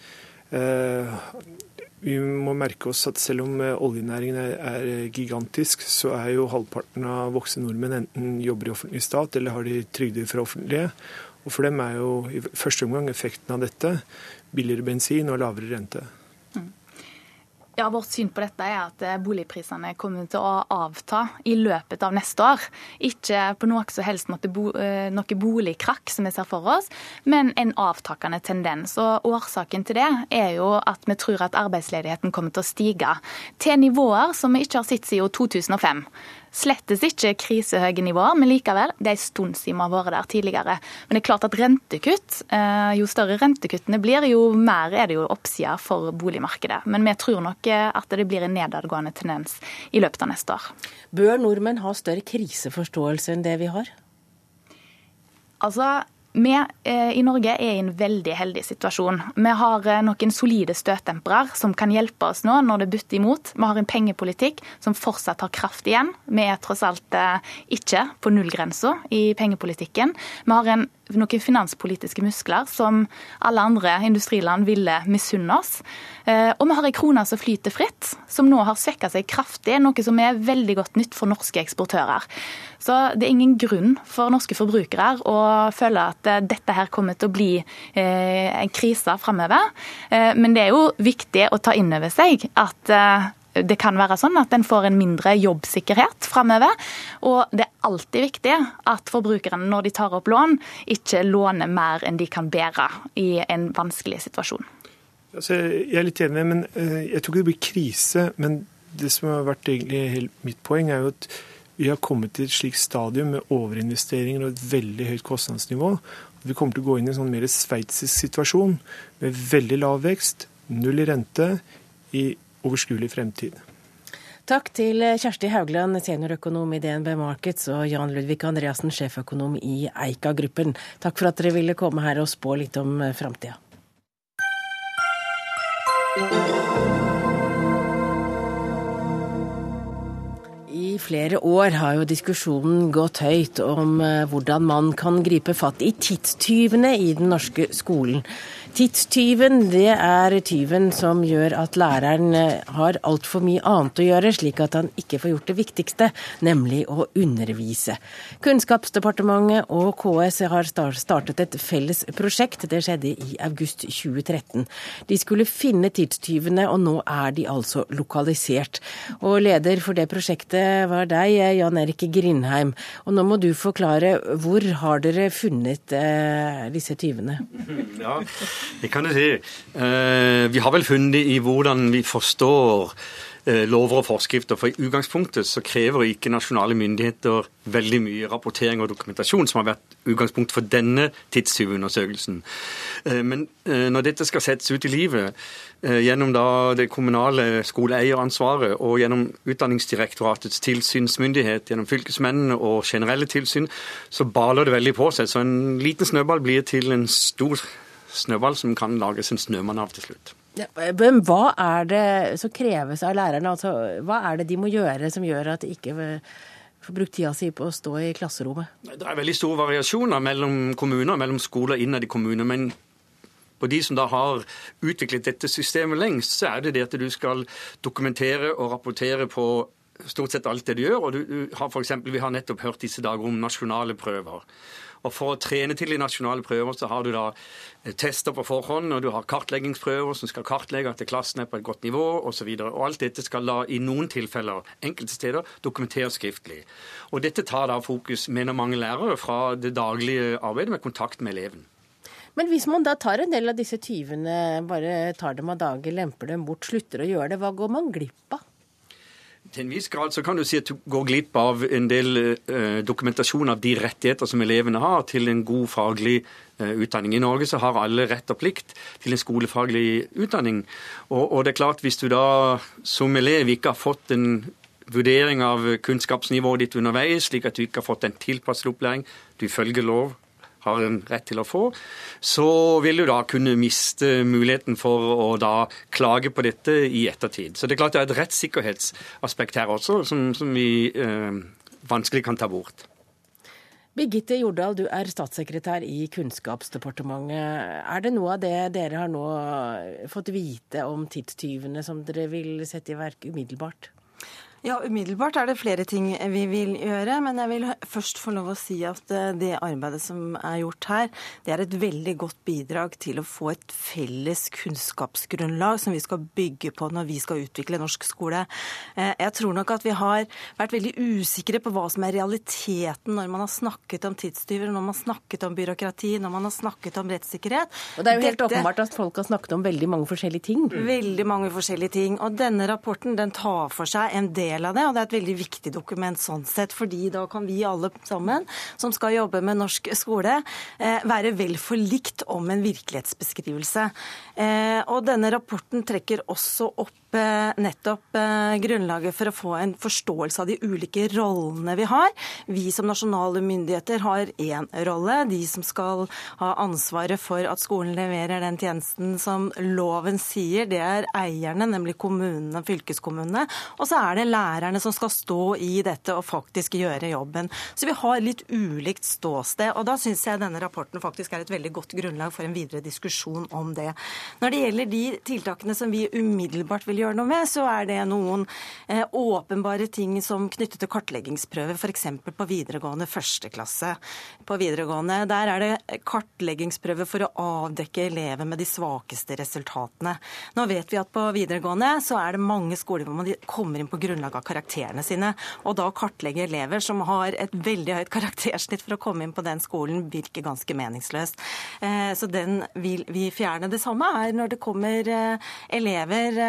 Vi må merke oss at selv om oljenæringen er, er, gigantisk, så er jo halvparten av voksne nordmenn enten jobber i offentlig stat eller har de trygder fra offentlige. Og for dem er jo i første omgang effekten av dette billigere bensin og lavere rente. Ja, Vårt syn på dette er at eh, boligprisene kommer til å avta i løpet av neste år. Ikke på noe som helst måte bo, eh, noe boligkrakk som vi ser for oss, men en avtakende tendens. Og Årsaken til det er jo at vi tror at arbeidsledigheten kommer til å stige til nivåer som vi ikke har sett siden 2005. Slettes ikke krisehøye nivåer, men likevel, det er en stund siden vi har vært der tidligere. Men det er klart at rentekutt, eh, jo større rentekuttene blir, jo mer er det jo oppsida for boligmarkedet. Men vi tror nok eh, at det blir en nedadgående tendens i løpet av neste år. Bør nordmenn ha større kriseforståelse enn det vi har? Altså, vi eh, i Norge er i en veldig heldig situasjon. Vi har eh, noen solide støtdempere som kan hjelpe oss nå når det butter imot. Vi har en pengepolitikk som fortsatt har kraft igjen. Vi er tross alt eh, ikke på nullgrensa i pengepolitikken. Vi har en noen finanspolitiske muskler som alle andre industriland ville misunne oss. Eh, og vi har ei krone som flyter fritt, som nå har svekka seg kraftig, noe som er veldig godt nytt for norske eksportører. Så det er ingen grunn for norske forbrukere å føle at eh, dette her kommer til å bli eh, en krise framover. Men det er jo viktig å ta inn over seg at det kan være sånn at en får en mindre jobbsikkerhet framover. Og det er alltid viktig at forbrukerne når de tar opp lån, ikke låner mer enn de kan bære i en vanskelig situasjon. Altså, jeg er litt enig, men eh, jeg tror ikke det blir krise. Men det som har vært egentlig mitt poeng, er jo at vi har kommet til et slikt stadium med overinvesteringer og et veldig høyt kostnadsnivå. Vi kommer til å gå inn i en sånn mer sveitsisk situasjon med veldig lav vekst, null i rente, i overskuelig fremtid. Takk til Kjersti Haugland, seniorøkonom i DNB Markets, og Jan Ludvig Andreassen, sjeføkonom i Eika-gruppen. Takk for at dere ville komme her og spå litt om eh, framtida. I flere år har jo diskusjonen gått høyt om eh, hvordan man kan gripe fatt i tidstyvene i den norske skolen. Tidstyven, det er tyven som gjør at læreren eh, har altfor mye annet å gjøre, slik at han ikke får gjort det viktigste, nemlig å undervise. Kunnskapsdepartementet og KS har startet et felles prosjekt. Det skjedde i august 2013. De skulle finne tidstyvene, og nå er de altså lokalisert. Og leder for det prosjektet var deg, Jan Erik Grindheim. Og nå må du forklare, hvor har dere funnet eh, disse tyvene? Ja, det kan du si. Eh, vi har vel funnet i hvordan vi forstår eh, lover og forskrifter. For i utgangspunktet så krever ikke nasjonale myndigheter veldig mye rapportering og dokumentasjon, som har vært utgangspunkt for denne tidstyvundersøkelsen. Eh, men når dette skal settes ut i livet, gjennom det kommunale skoleeieransvaret og gjennom Utdanningsdirektoratets tilsynsmyndighet, gjennom fylkesmennene og generelle tilsyn, så baler det veldig på seg. Så en liten snøball blir til en stor snøball som kan lages en snømann av til slutt. Men hva er det som kreves av lærerne? Altså, hva er det de må gjøre som gjør at de ikke får brukt tida si på å stå i klasserommet? Det er veldig store variasjoner mellom kommuner, mellom skoler innad i kommuner. men på de som da har utviklet dette systemet lengst, så er det det at du skal dokumentere og rapportere på stort sett alt det du gjør. og du, du har for eksempel, Vi har nettopp hørt disse dager om nasjonale prøver. Og For å trene til de nasjonale prøver så har du da eh, tester på forhånd, og du har kartleggingsprøver som skal kartlegge at klassen er på et godt nivå osv. Alt dette skal da i noen tilfeller, enkelte steder, dokumenteres skriftlig. Og Dette tar da fokus, mener mange lærere, fra det daglige arbeidet med kontakt med eleven. Men hvis man da tar en del av disse tyvene, bare tar dem av dage, lemper dem bort, slutter å gjøre det, hva går man glipp av? Til en viss grad så kan du si at du går glipp av en del uh, dokumentasjon av de rettigheter som elevene har til en god faglig uh, utdanning. I Norge så har alle rett og plikt til en skolefaglig utdanning. Og, og, det er klart, hvis du da som elev ikke har fått en vurdering av kunnskapsnivået ditt underveis, slik at du ikke har fått en tilpasset opplæring, du følger lov, har en rett til å få, så vil du da kunne miste muligheten for å da klage på dette i ettertid. Så det er klart det er et rettssikkerhetsaspekt her også som, som vi eh, vanskelig kan ta bort. Birgitte Jordal, du er statssekretær i Kunnskapsdepartementet. Er det noe av det dere har nå fått vite om tidstyvene som dere vil sette i verk umiddelbart? Ja, Umiddelbart er det flere ting vi vil gjøre, men jeg vil først få lov å si at eh, det arbeidet som er gjort her, det er et veldig godt bidrag til å få et felles kunnskapsgrunnlag som vi skal bygge på når vi skal utvikle norsk skole. Eh, jeg tror nok at vi har vært veldig usikre på hva som er realiteten når man har snakket om tidstyver, når man har snakket om byråkrati, når man har snakket om rettssikkerhet. Og Det er jo helt Dette... åpenbart at folk har snakket om veldig mange forskjellige ting. Veldig mange forskjellige ting. Og denne rapporten den tar for seg en del del av det, og det er et veldig viktig dokument sånn sett. fordi da kan vi alle sammen som skal jobbe med norsk skole, eh, være vel forlikt om en virkelighetsbeskrivelse. Eh, og denne rapporten trekker også opp nettopp eh, grunnlaget for å få en forståelse av de ulike rollene vi har. Vi som nasjonale myndigheter har én rolle, de som skal ha ansvaret for at skolen leverer den tjenesten som loven sier. Det er eierne, nemlig kommunene og fylkeskommunene. Og så er det lærerne som skal stå i dette og faktisk gjøre jobben. Så vi har litt ulikt ståsted. Og da syns jeg denne rapporten faktisk er et veldig godt grunnlag for en videre diskusjon om det. Når det gjelder de tiltakene som vi umiddelbart vil gjøre noe med, så er det noen eh, åpenbare ting som knyttet til kartleggingsprøver, f.eks. på videregående første klasse. På videregående, Der er det kartleggingsprøver for å avdekke elever med de svakeste resultatene. Nå vet vi at på videregående så er det mange skoler hvor man kommer inn på grunnlag av karakterene sine. Og da kartlegge elever som har et veldig høyt karaktersnitt for å komme inn på den skolen, virker ganske meningsløst. Eh, så den vil vi fjerne. Det samme er når det kommer eh, elever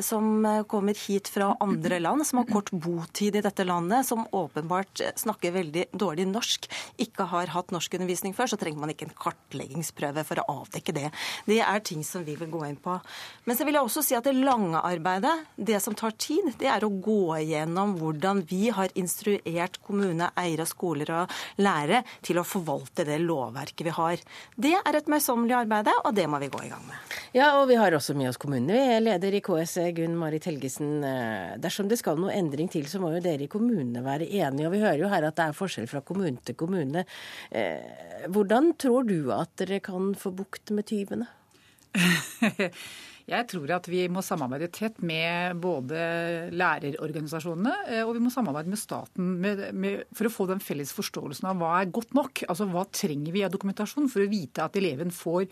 som eh, kommer hit fra andre land, som har kort botid i dette landet, som åpenbart snakker veldig dårlig norsk, ikke har hatt norskundervisning før, så trenger man ikke en kartleggingsprøve for å avdekke det. Det er ting som vi vil gå inn på. Men så vil jeg også si at det lange arbeidet, det som tar tid, det er å gå igjennom hvordan vi har instruert kommune, eiere, skoler og lærere til å forvalte det lovverket vi har. Det er et møysommelig arbeid, og det må vi gå i gang med. Ja, og vi har også med oss kommunene. Vi er leder i KS, Gunn Marit Helgesen, eh, dersom det skal noe endring til, så må jo dere i kommunene være enige. Og vi hører jo her at det er forskjell fra kommune til kommune. Eh, hvordan tror du at dere kan få bukt med tyvene? Jeg tror at vi må samarbeide tett med både lærerorganisasjonene eh, og vi må samarbeide med staten med, med, for å få den felles forståelsen av hva er godt nok. Altså hva trenger vi av dokumentasjon for å vite at eleven får,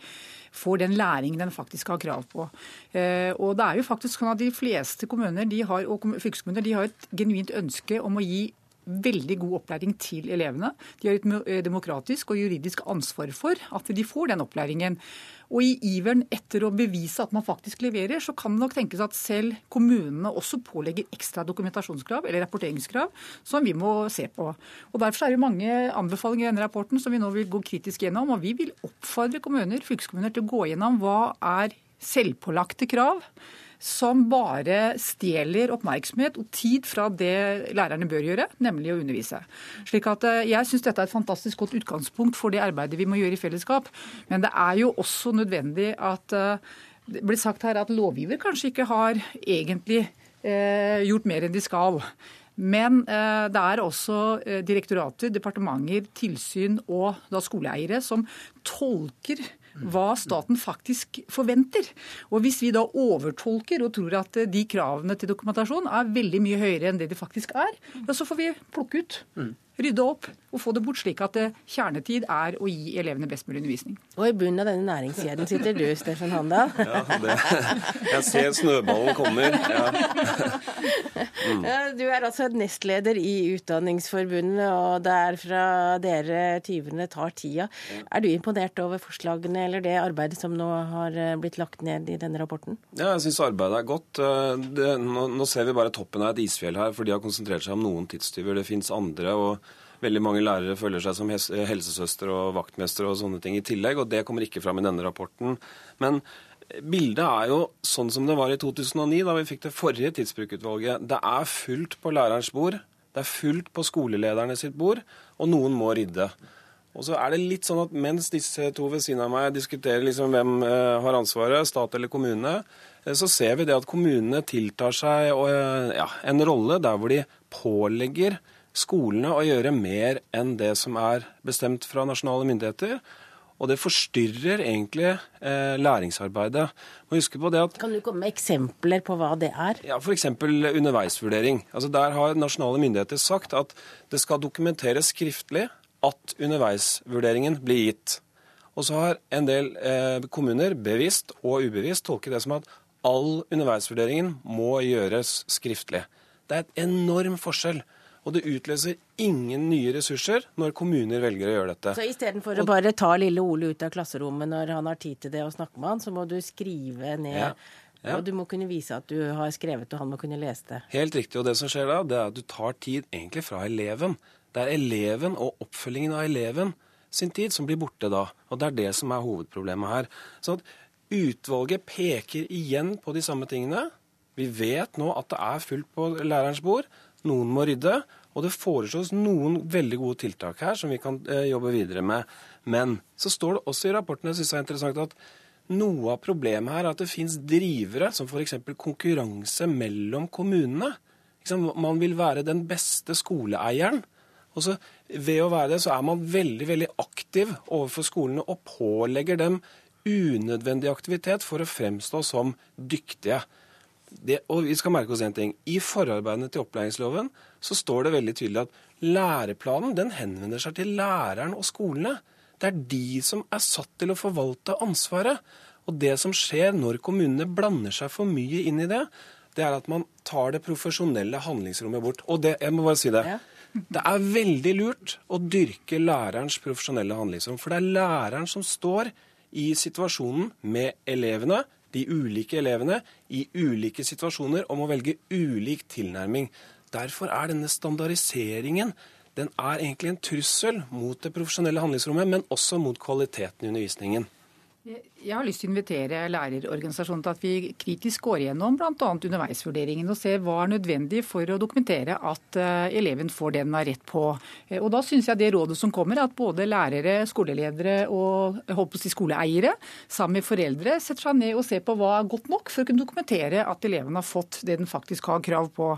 får den læringen den faktisk har krav på. Eh, og det er jo faktisk sånn at De fleste kommuner har, og fylkeskommuner de har et genuint ønske om å gi veldig god opplæring til elevene. De har et eh, demokratisk og juridisk ansvar for at de får den opplæringen. Og i iveren etter å bevise at man faktisk leverer, så kan det nok tenkes at selv kommunene også pålegger ekstra dokumentasjonskrav eller rapporteringskrav som vi må se på. Og Derfor er det mange anbefalinger i denne rapporten som vi nå vil gå kritisk gjennom. Og vi vil oppfordre kommuner, fylkeskommuner til å gå gjennom hva er selvpålagte krav som bare stjeler oppmerksomhet og tid fra det lærerne bør gjøre, nemlig å undervise. Slik at eh, Jeg syns dette er et fantastisk godt utgangspunkt for det arbeidet vi må gjøre i fellesskap. Men det er jo også nødvendig at eh, det blir sagt her at lovgiver kanskje ikke har egentlig eh, gjort mer enn de skal. Men eh, det er også eh, direktorater, departementer, tilsyn og da skoleeiere som tolker hva staten faktisk forventer. Og Hvis vi da overtolker og tror at de kravene til dokumentasjon er veldig mye høyere enn det de faktisk er, ja, så får vi plukke ut. Rydde opp og få det bort, slik at eh, kjernetid er å gi elevene best mulig undervisning. Og i bunnen av denne næringskjeden sitter du, Steffen Handal. Ja, det, jeg ser snøballen kommer. Ja. Mm. Du er altså nestleder i Utdanningsforbundet, og det er fra dere tyvene tar tida. Er du imponert over forslagene eller det arbeidet som nå har eh, blitt lagt ned i denne rapporten? Ja, jeg syns arbeidet er godt. Eh, det, nå, nå, ser vi bare toppen av et isfjell her, for de har konsentrert seg om noen tidstyver. Det fins andre. og Veldig mange lærere føler seg som helsesøster og vaktmester og sånne ting i tillegg, og det kommer ikke fram i denne rapporten. Men bildet er jo sånn som det var i 2009, da vi fikk det forrige tidsbrukutvalget. Det er fullt på lærerens bord, det er fullt på skolelederne sitt bord, og noen må rydde. Og så er det litt sånn at mens disse to ved siden av meg diskuterer liksom hvem eh, har ansvaret, stat eller kommune, eh, så ser vi det at kommunene tiltar seg eh, en rolle der hvor de pålegger skolene å gjøre mer enn det som er bestemt fra nasjonale myndigheter. Og det forstyrrer egentlig eh, læringsarbeidet. Må huske på det at Kan du komme med eksempler på hva det er? ja, F.eks. underveisvurdering. Altså Der har nasjonale myndigheter sagt at det skal dokumenteres skriftlig at underveisvurderingen blir gitt. Og så har en del eh, kommuner bevisst og ubevisst tolket det som at all underveisvurderingen må gjøres skriftlig. Det er et enorm forskjell. Og det utløser ingen nye ressurser når kommuner velger å gjøre dette. Så istedenfor å bare ta lille Ole ut av klasserommet når han har tid til det og snakke med han, så må du skrive ned Ja. Ja. Og du må kunne vise at du har skrevet, og han må kunne lese det. Helt riktig. Og det som skjer da, det er at du tar tid egentlig fra eleven. Det er eleven og oppfølgingen av eleven sin tid som blir borte da. Og det er det som er hovedproblemet her. Så at utvalget peker igjen på de samme tingene. Vi vet nå at det er fullt på lærerens bord. Noen må rydde. Og det foreslås noen veldig gode tiltak her som vi kan eh, jobbe videre med. Men så står det også i rapporten jeg synes er interessant at noe av problemet her er at det fins drivere som f.eks. konkurranse mellom kommunene. Man vil være den beste skoleeieren. Og så Ved å være det, så er man veldig veldig aktiv overfor skolene og pålegger dem unødvendig aktivitet for å fremstå som dyktige. Det, og vi skal merke oss en ting. I forarbeidene til opplæringsloven så står det veldig tydelig at læreplanen den henvender seg til læreren og skolene. Det er de som er satt til å forvalte ansvaret. Og det som skjer når kommunene blander seg for mye inn i det, det er at man tar det profesjonelle handlingsrommet bort. Og det, jeg må bare si det. Det er veldig lurt å dyrke lærerens profesjonelle handlingsrom. For det er læreren som står i situasjonen med elevene, de ulike elevene, i ulike situasjoner og må velge ulik tilnærming. Derfor er denne standardiseringen den er egentlig en trussel mot det profesjonelle handlingsrommet, men også mot kvaliteten i undervisningen. Jeg har lyst til å invitere lærerorganisasjonen til at vi kritisk går gjennom bl.a. underveisvurderingen og ser hva er nødvendig for å dokumentere at eh, eleven får det den har rett på. Eh, Og Da syns jeg det rådet som kommer, er at både lærere, skoleledere og si skoleeiere sammen med foreldre setter seg ned og ser på hva er godt nok for å kunne dokumentere at eleven har fått det den faktisk har krav på.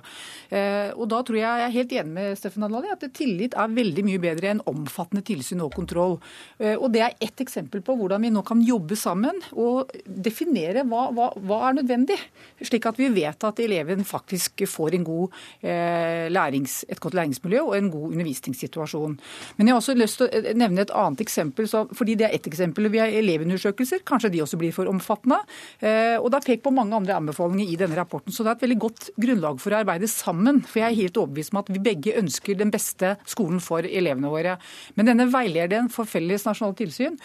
Eh, Og Da tror jeg jeg er helt enig med Steffen Adlali at tillit er veldig mye bedre enn omfattende tilsyn og kontroll. Og Det er ett eksempel på hvordan vi nå kan jobbe sammen og definere hva, hva, hva er nødvendig, slik at vi vet at eleven faktisk får god, eh, lærings, et godt læringsmiljø og en god undervisningssituasjon. Men jeg har også lyst til å eh, nevne et annet eksempel, så, fordi det er ett eksempel. Vi har elevundersøkelser, kanskje de også blir for omfattende. Eh, og det er pekt på mange andre anbefalinger i denne rapporten, så det er et veldig godt grunnlag for å arbeide sammen. For jeg er helt overbevist om at vi begge ønsker den beste skolen for elevene våre. Men denne veilederen for felles nasjonalt tilsyn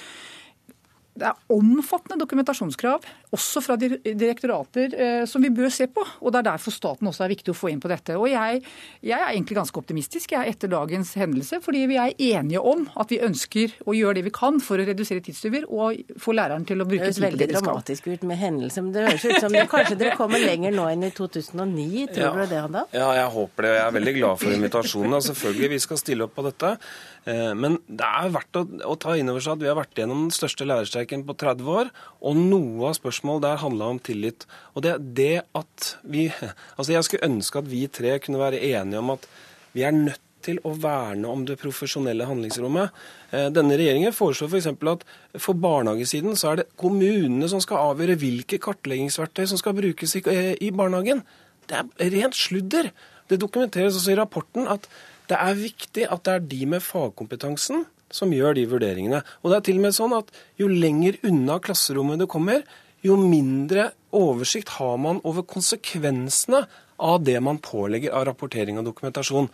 det er omfattende dokumentasjonskrav, også fra direktorater, eh, som vi bør se på. Og Det er derfor staten også er viktig å få inn på dette. Og Jeg, jeg er egentlig ganske optimistisk jeg, er etter dagens hendelse, fordi vi er enige om at vi ønsker å gjøre det vi kan for å redusere tidstyver og få læreren til å Det bruke høres tid på veldig det de skal. dramatisk ut med hendelse, men det høres ut som det, kanskje dere kommer lenger nå enn i 2009. Tror Ja. du det, Hanna? Ja, jeg håper det. Jeg er veldig glad for invitasjonen. og selvfølgelig, vi skal stille opp på dette. Eh, Men det er verdt å, å ta inn over seg at vi har vært gjennom den største lærerstreiken på 30 år, og noe av spørsmålet der handla om tillit. Og det det at vi Altså, jeg skulle ønske at vi tre kunne være enige om at vi er nødt til å verne om det profesjonelle handlingsrommet. Eh, Denne regjeringen foreslår f.eks. at for barnehagesiden så er det kommunene som skal avgjøre hvilke kartleggingsverktøy som skal brukes eh, i barnehagen. Det er rent sludder. Det dokumenteres også i rapporten at det er viktig at det er de med fagkompetansen som gjør de vurderingene. Og det er til og med sånn at jo lenger unna klasserommet du kommer, jo mindre oversikt har man over konsekvensene av det man pålegger av rapportering og dokumentasjon.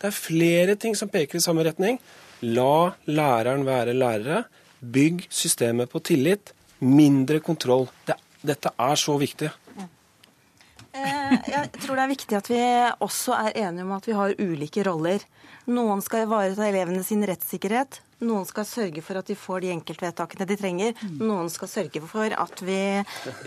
Det er flere ting som peker i samme retning. La læreren være lærere. Bygg systemet på tillit. Mindre kontroll. Det, dette er så viktig. Eh, Jeg tror det er viktig at vi også er enige om at vi har ulike roller. Noen skal ivareta elevene sin rettssikkerhet. Noen skal sørge for at de får de enkeltvedtakene de trenger. Noen skal sørge for at vi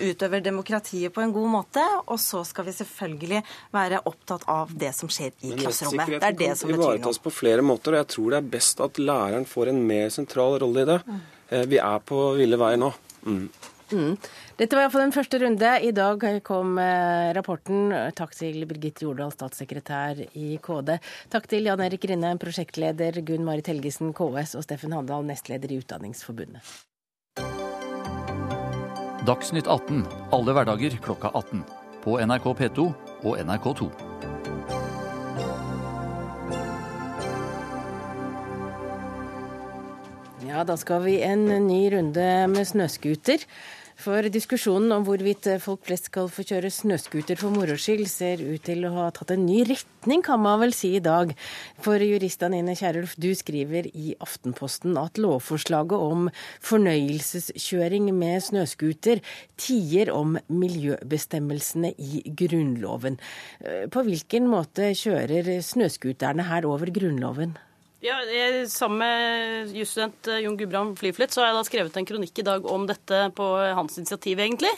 utøver demokratiet på en god måte. Og så skal vi selvfølgelig være opptatt av det som skjer i Men klasserommet. Det er det som betyr noe. ivaretas på flere måter, og jeg tror det er best at læreren får en mer sentral rolle i det. Mm. Eh, Vi er på ville vei nå. Mm. Mm. Dette var iallfall den første runde. I dag kom eh, rapporten. Takk til Birgitte Jordal, statssekretær i KD. Takk til Jan Erik Rinne, prosjektleder, Gunn Marit Helgesen, KS, og Steffen Handal, nestleder i Utdanningsforbundet. Dagsnytt 18 alle hverdager klokka 18. På NRK P2 og NRK2. Ja, da skal vi en ny runde med snøscooter. For diskusjonen om hvorvidt folk flest skal få kjøre snøscooter for moro skyld, ser ut til å ha tatt en ny retning, kan man vel si i dag. For jurist Anine Kierulf, du skriver i Aftenposten at lovforslaget om fornøyelseskjøring med snøscooter tier om miljøbestemmelsene i Grunnloven. På hvilken måte kjører snøscooterne her over Grunnloven? Ja, jeg, Sammen med jusstudent Jon Gudbrand Flyflett så har jeg da skrevet en kronikk i dag om dette på hans initiativ, egentlig.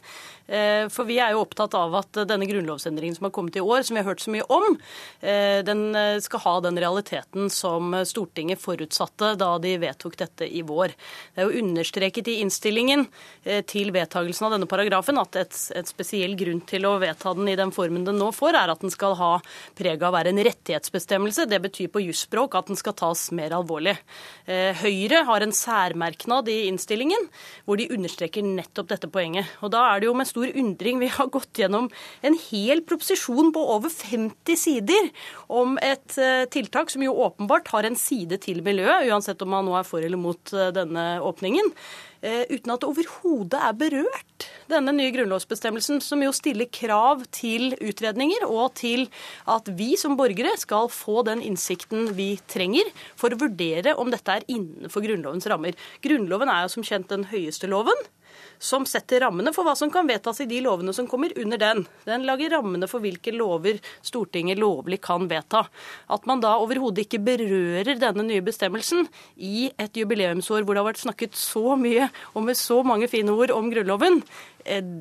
Eh, for vi er jo opptatt av at denne grunnlovsendringen som har kommet i år, som vi har hørt så mye om, eh, den skal ha den realiteten som Stortinget forutsatte da de vedtok dette i vår. Det er jo understreket i innstillingen eh, til vedtagelsen av denne paragrafen at et, et spesiell grunn til å vedta den i den formen den nå får, er at den skal ha preg av å være en rettighetsbestemmelse. Det betyr på jusspråk at den skal tas mer alvorlig. Høyre har en særmerknad i innstillingen hvor de understreker nettopp dette poenget. Og da er det jo med stor undring vi har gått gjennom en hel proposisjon på over 50 sider om et tiltak som jo åpenbart har en side til miljøet, uansett om man nå er for eller mot denne åpningen uten at det overhodet er berørt, denne nye grunnlovsbestemmelsen, som jo stiller krav til utredninger og til at vi som borgere skal få den innsikten vi trenger for å vurdere om dette er innenfor Grunnlovens rammer. Grunnloven er jo som kjent den høyeste loven som setter rammene for hva som kan vedtas i de lovene som kommer under den. Den lager rammene for hvilke lover Stortinget lovlig kan vedta. At man da overhodet ikke berører denne nye bestemmelsen i et jubileumsår hvor det har vært snakket så mye og med så mange fine ord om Grunnloven,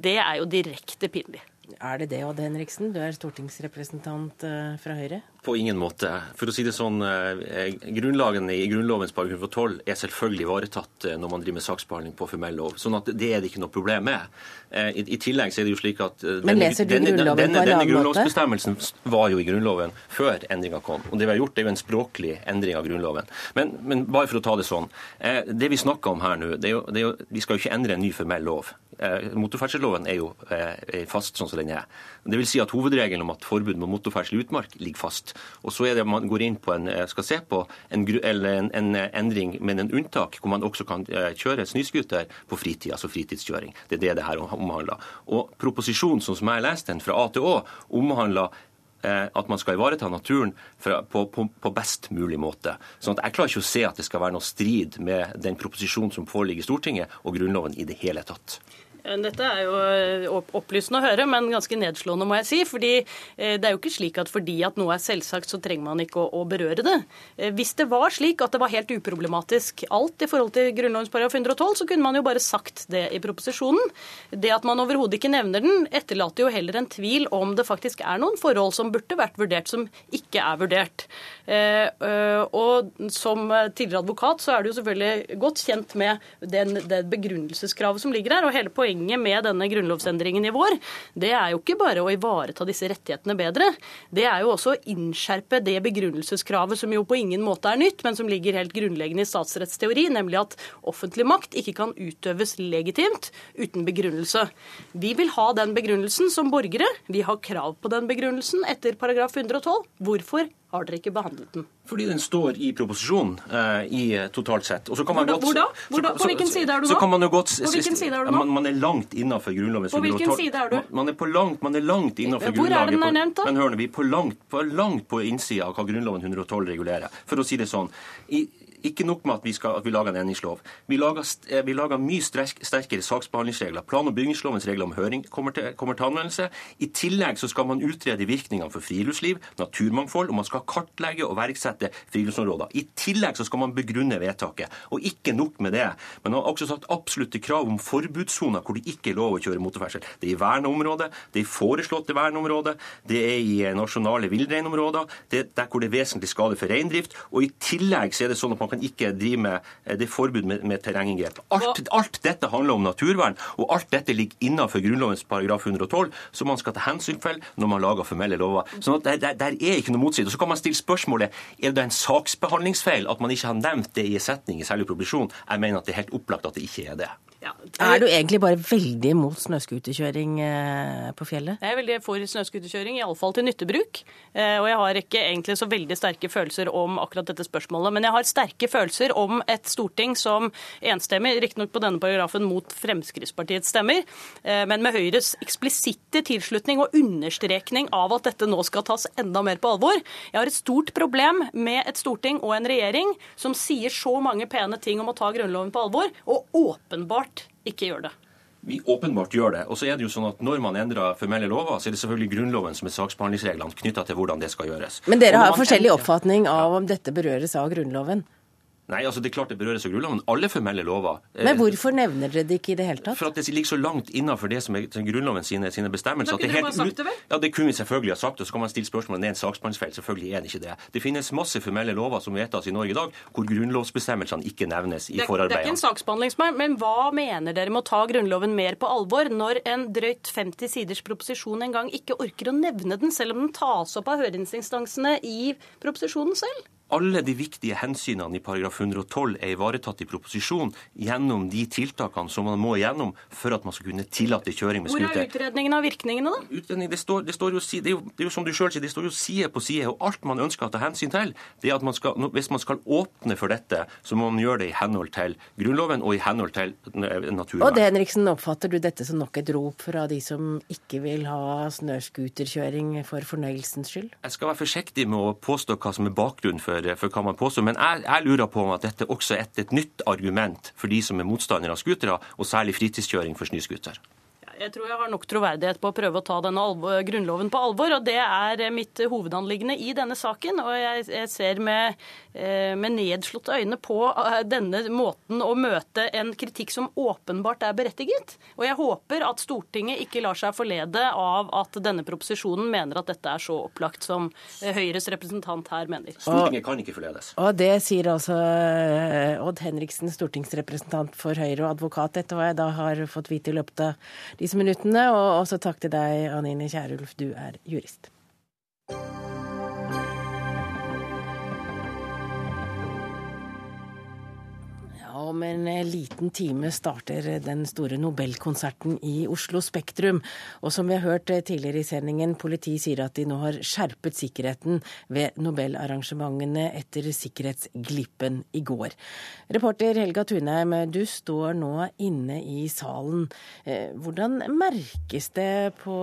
det er jo direkte pinlig. Er det det, Odd Henriksen? Du er stortingsrepresentant fra Høyre. På ingen måte. For å si det sånn, Grunnlagene i Grunnlovens § 12 er selvfølgelig ivaretatt når man driver med saksbehandling på formell lov. sånn at det er det ikke noe problem med. I, i tillegg så er det jo slik at denne, denne, denne måte? grunnlovsbestemmelsen var jo i Grunnloven før endringa kom. Og det vi har gjort, er jo en språklig endring av Grunnloven. Men, men bare for å ta det sånn. eh, Det vi snakker om her nå, det er jo, det er jo, vi skal jo ikke endre en ny formell lov. Motorferdselloven er jo eh, fast sånn som den er. Det vil si at Hovedregelen om at forbud mot motorferdsel i utmark ligger fast. Og så er det man går inn på en, eh, skal se på en, en, en eh, endring med en unntak, hvor man også kan eh, kjøre snøscooter på fritid, altså fritidskjøring. Det er det det her omhandler. Og proposisjonen sånn som jeg leste den fra A til Å, omhandler at man skal ivareta naturen på, på, på best mulig måte. Sånn at Jeg klarer ikke å se at det skal være noe strid med den proposisjonen som foreligger i Stortinget og Grunnloven i det hele tatt. Dette er jo eh, opplysende å høre, men ganske nedslående, må jeg si. fordi eh, det er jo ikke slik at fordi at noe er selvsagt, så trenger man ikke å, berøre det. Eh, Hvis det var slik at det var helt uproblematisk alt i forhold til Grunnlovens paragraf 112, så kunne man jo bare sagt det i proposisjonen. Det at man overhodet ikke nevner den, etterlater jo heller en tvil om det faktisk er noen forhold som burde vært vurdert, som ikke er vurdert. Eh, eh, Og som tidligere advokat så er du jo selvfølgelig godt kjent med det begrunnelseskravet som ligger her. og hele poenget med denne grunnlovsendringen i vår, det er jo ikke bare å ivareta disse rettighetene bedre. Det er jo også å innskjerpe det begrunnelseskravet som jo på ingen måte er nytt, men som ligger helt grunnleggende i statsrettsteori, nemlig at offentlig makt ikke kan utøves legitimt uten begrunnelse. Vi vil ha den begrunnelsen som borgere. Vi har krav på den begrunnelsen etter paragraf 112. Hvorfor har dere ikke behandlet den? Fordi den står i proposisjonen uh, i totalt sett. Og så kan man Hvor godt- Hvor da? Hvor da? På så- hvilken side er du så nå? kan man godt På hvilken side er du nå? Man, man er langt innenfor Grunnloven. På hvilken 112. side er du? Man, man er på langt, man er langt innenfor Hvor er det den er nevnt, da? Men hør nå, vi er på langt, på langt på innsida av hva Grunnloven 112 regulerer. For å si det sånn. I, ikke nok med at vi, skal, at vi lager en endringslov. Vi lager, eh, vi lager mye sterk, sterkere saksbehandlingsregler. Plan- og bygningslovens regler om høring kommer til, kommer til anvendelse. I tillegg så skal man utrede virkningene for friluftsliv, naturmangfold, og man skal kartlegge og verksette friluftsområder. I tillegg så skal man begrunne vedtaket. Og ikke nok med det, men man har også satt absolutte krav om forbudssoner hvor det ikke er lov å kjøre motorferdsel. Det er i verneområdet, det er i foreslåtte verneområder, det er i nasjonale villreinområder, det er der hvor det er vesentlig skade for reindrift. Og i tillegg så er det sånn at man kan ikke drive med det er forbud med, med terrenginngrep. Alt, alt, dette handler om naturvern, og alt dette ligger innenfor Grunnlovens paragraf 112, som man skal ta hensyn til når man lager formelle lover. Sånn at der, der, er ikke noe motside. Så kan man stille spørsmålet er det en saksbehandlingsfeil at man ikke har nevnt det i en setning i særlig proposisjonen. Jeg mener at det er helt opplagt at det ikke er det. Ja. Er du egentlig bare veldig imot snøscooterkjøring eh, på fjellet? Jeg er veldig for snøscooterkjøring, iallfall til nyttebruk. Eh, og jeg har ikke egentlig så veldig sterke følelser om akkurat dette spørsmålet. Men jeg har sterke følelser om et storting som enstemmig, riktignok på denne paragrafen mot Fremskrittspartiets stemmer, eh, men med Høyres eksplisitte tilslutning og understrekning av at dette nå skal tas enda mer på alvor. Jeg har et stort problem med et storting og en regjering som sier så mange pene ting om å ta Grunnloven på alvor, og åpenbart ikke gjør det. Vi åpenbart gjør det. Og så er det jo sånn at Når man endrer formelle lover, så er det selvfølgelig Grunnloven som er saksbehandlingsreglene knytta til hvordan det skal gjøres. Men dere har forskjellig oppfatning av om dette berøres av Grunnloven? Nei, altså det er klart det berøres av Grunnloven. Alle formelle lover. Men hvorfor nevner dere det ikke i det hele tatt? For at det ligger så langt innenfor det som er Grunnloven sine, sine bestemmelser. at kunne dere helt sagt det, vel? Ja, det kunne vi selvfølgelig ha sagt. Og så kan man stille spørsmål om det er en saksbehandlingsfeil. Selvfølgelig er det ikke det. Det finnes masse formelle lover som vedtas i Norge i dag, hvor grunnlovsbestemmelsene ikke nevnes i forarbeidene. Det er ikke en saksbehandlingsmann, men hva mener dere med å ta Grunnloven mer på alvor når en drøyt 50 siders proposisjon en gang ikke orker å nevne den, selv om den tas opp av høringsinstansene i proposisjonen selv? Alle de viktige hensynene i paragraf 112 er ivaretatt i proposisjonen gjennom de tiltakene som man må igjennom for at man skal kunne tillate kjøring med scooter. Hvor er utredningen av virkningene, da? Utredning, det, står, det, står jo, det, er jo, det er jo som du sjøl sier, det står jo side på side. Og alt man ønsker å ta hensyn til, det er at man skal, hvis man skal åpne for dette, så må man gjøre det i henhold til Grunnloven og i henhold til naturvern. Og det, Henriksen, oppfatter du dette som nok et rop fra de som ikke vil ha snøscooterkjøring for fornøyelsens skyld? Jeg skal være forsiktig med å påstå hva som er bakgrunnen for for hva man påstår. Men jeg, jeg, lurer på om at dette også er et, et nytt argument for de som er motstandere av scootere, og særlig fritidskjøring for snøscooter. Jeg tror jeg har nok troverdighet på å prøve å ta denne grunnloven på alvor. og Det er mitt hovedanliggende i denne saken. og Jeg, jeg ser med, eh, med nedslåtte øyne på eh, denne måten å møte en kritikk som åpenbart er berettiget. Og jeg håper at Stortinget ikke lar seg forlede av at denne proposisjonen mener at dette er så opplagt som eh, Høyres representant her mener. Stortinget kan ikke forledes. Og det sier altså Odd Henriksen, stortingsrepresentant for Høyre og advokat, etter hva jeg da har fått vite i løpet av de disse minuttene. Og også takk til deg, Anine Kierulf, du er jurist. Om en liten time starter den store Nobelkonserten i Oslo Spektrum. Og som vi har hørt tidligere i sendingen, politiet sier at de nå har skjerpet sikkerheten ved Nobelarrangementene etter sikkerhetsglippen i går. Reporter Helga Tunheim, du står nå inne i salen. Eh, hvordan merkes det på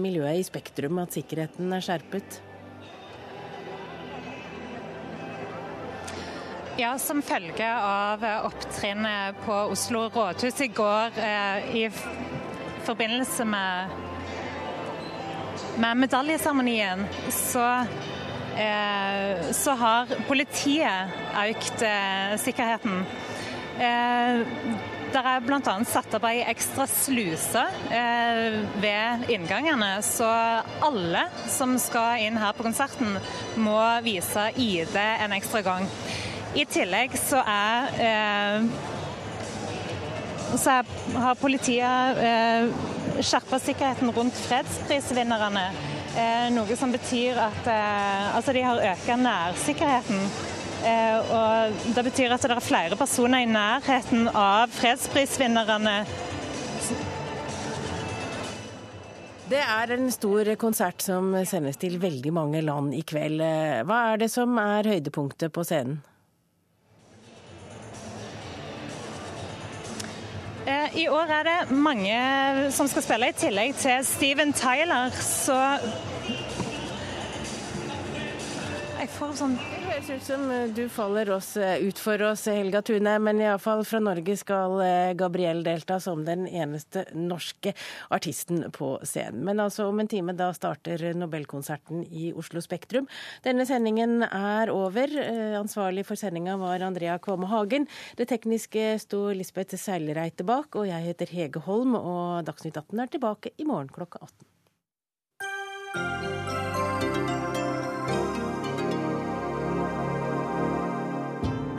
miljøet i Spektrum at sikkerheten er skjerpet? Ja, Som følge av opptrinnet på Oslo rådhus i går eh, i forbindelse med, med medaljeseremonien, så, eh, så har politiet økt eh, sikkerheten. Eh, det er bl.a. satt opp ei ekstra sluse eh, ved inngangene, så alle som skal inn her på konserten, må vise ID en ekstra gang. I tillegg så er eh, så har politiet eh, skjerpa sikkerheten rundt fredsprisvinnerne. Eh, noe som betyr at eh, altså de har økt nærsikkerheten. Eh, og Det betyr at det er flere personer i nærheten av fredsprisvinnerne. Det er en stor konsert som sendes til veldig mange land i kveld. Hva er det som er høydepunktet på scenen? I år er det mange som skal spille, i tillegg til Steven Tyler. Så Jeg får sånn høres ut som eh, du faller oss eh, ut for oss, Helga Tune. Men iallfall fra Norge skal eh, Gabriel delta som den eneste norske artisten på scenen. Men altså om en time da starter Nobelkonserten i Oslo Spektrum. Denne sendingen er over. Ansvarlig for sendinga var Andrea Kvåme Hagen. Det tekniske sto Lisbeth Seilreite bak, og jeg heter Hege Holm. Og Dagsnytt 18 er tilbake i morgen klokka 18.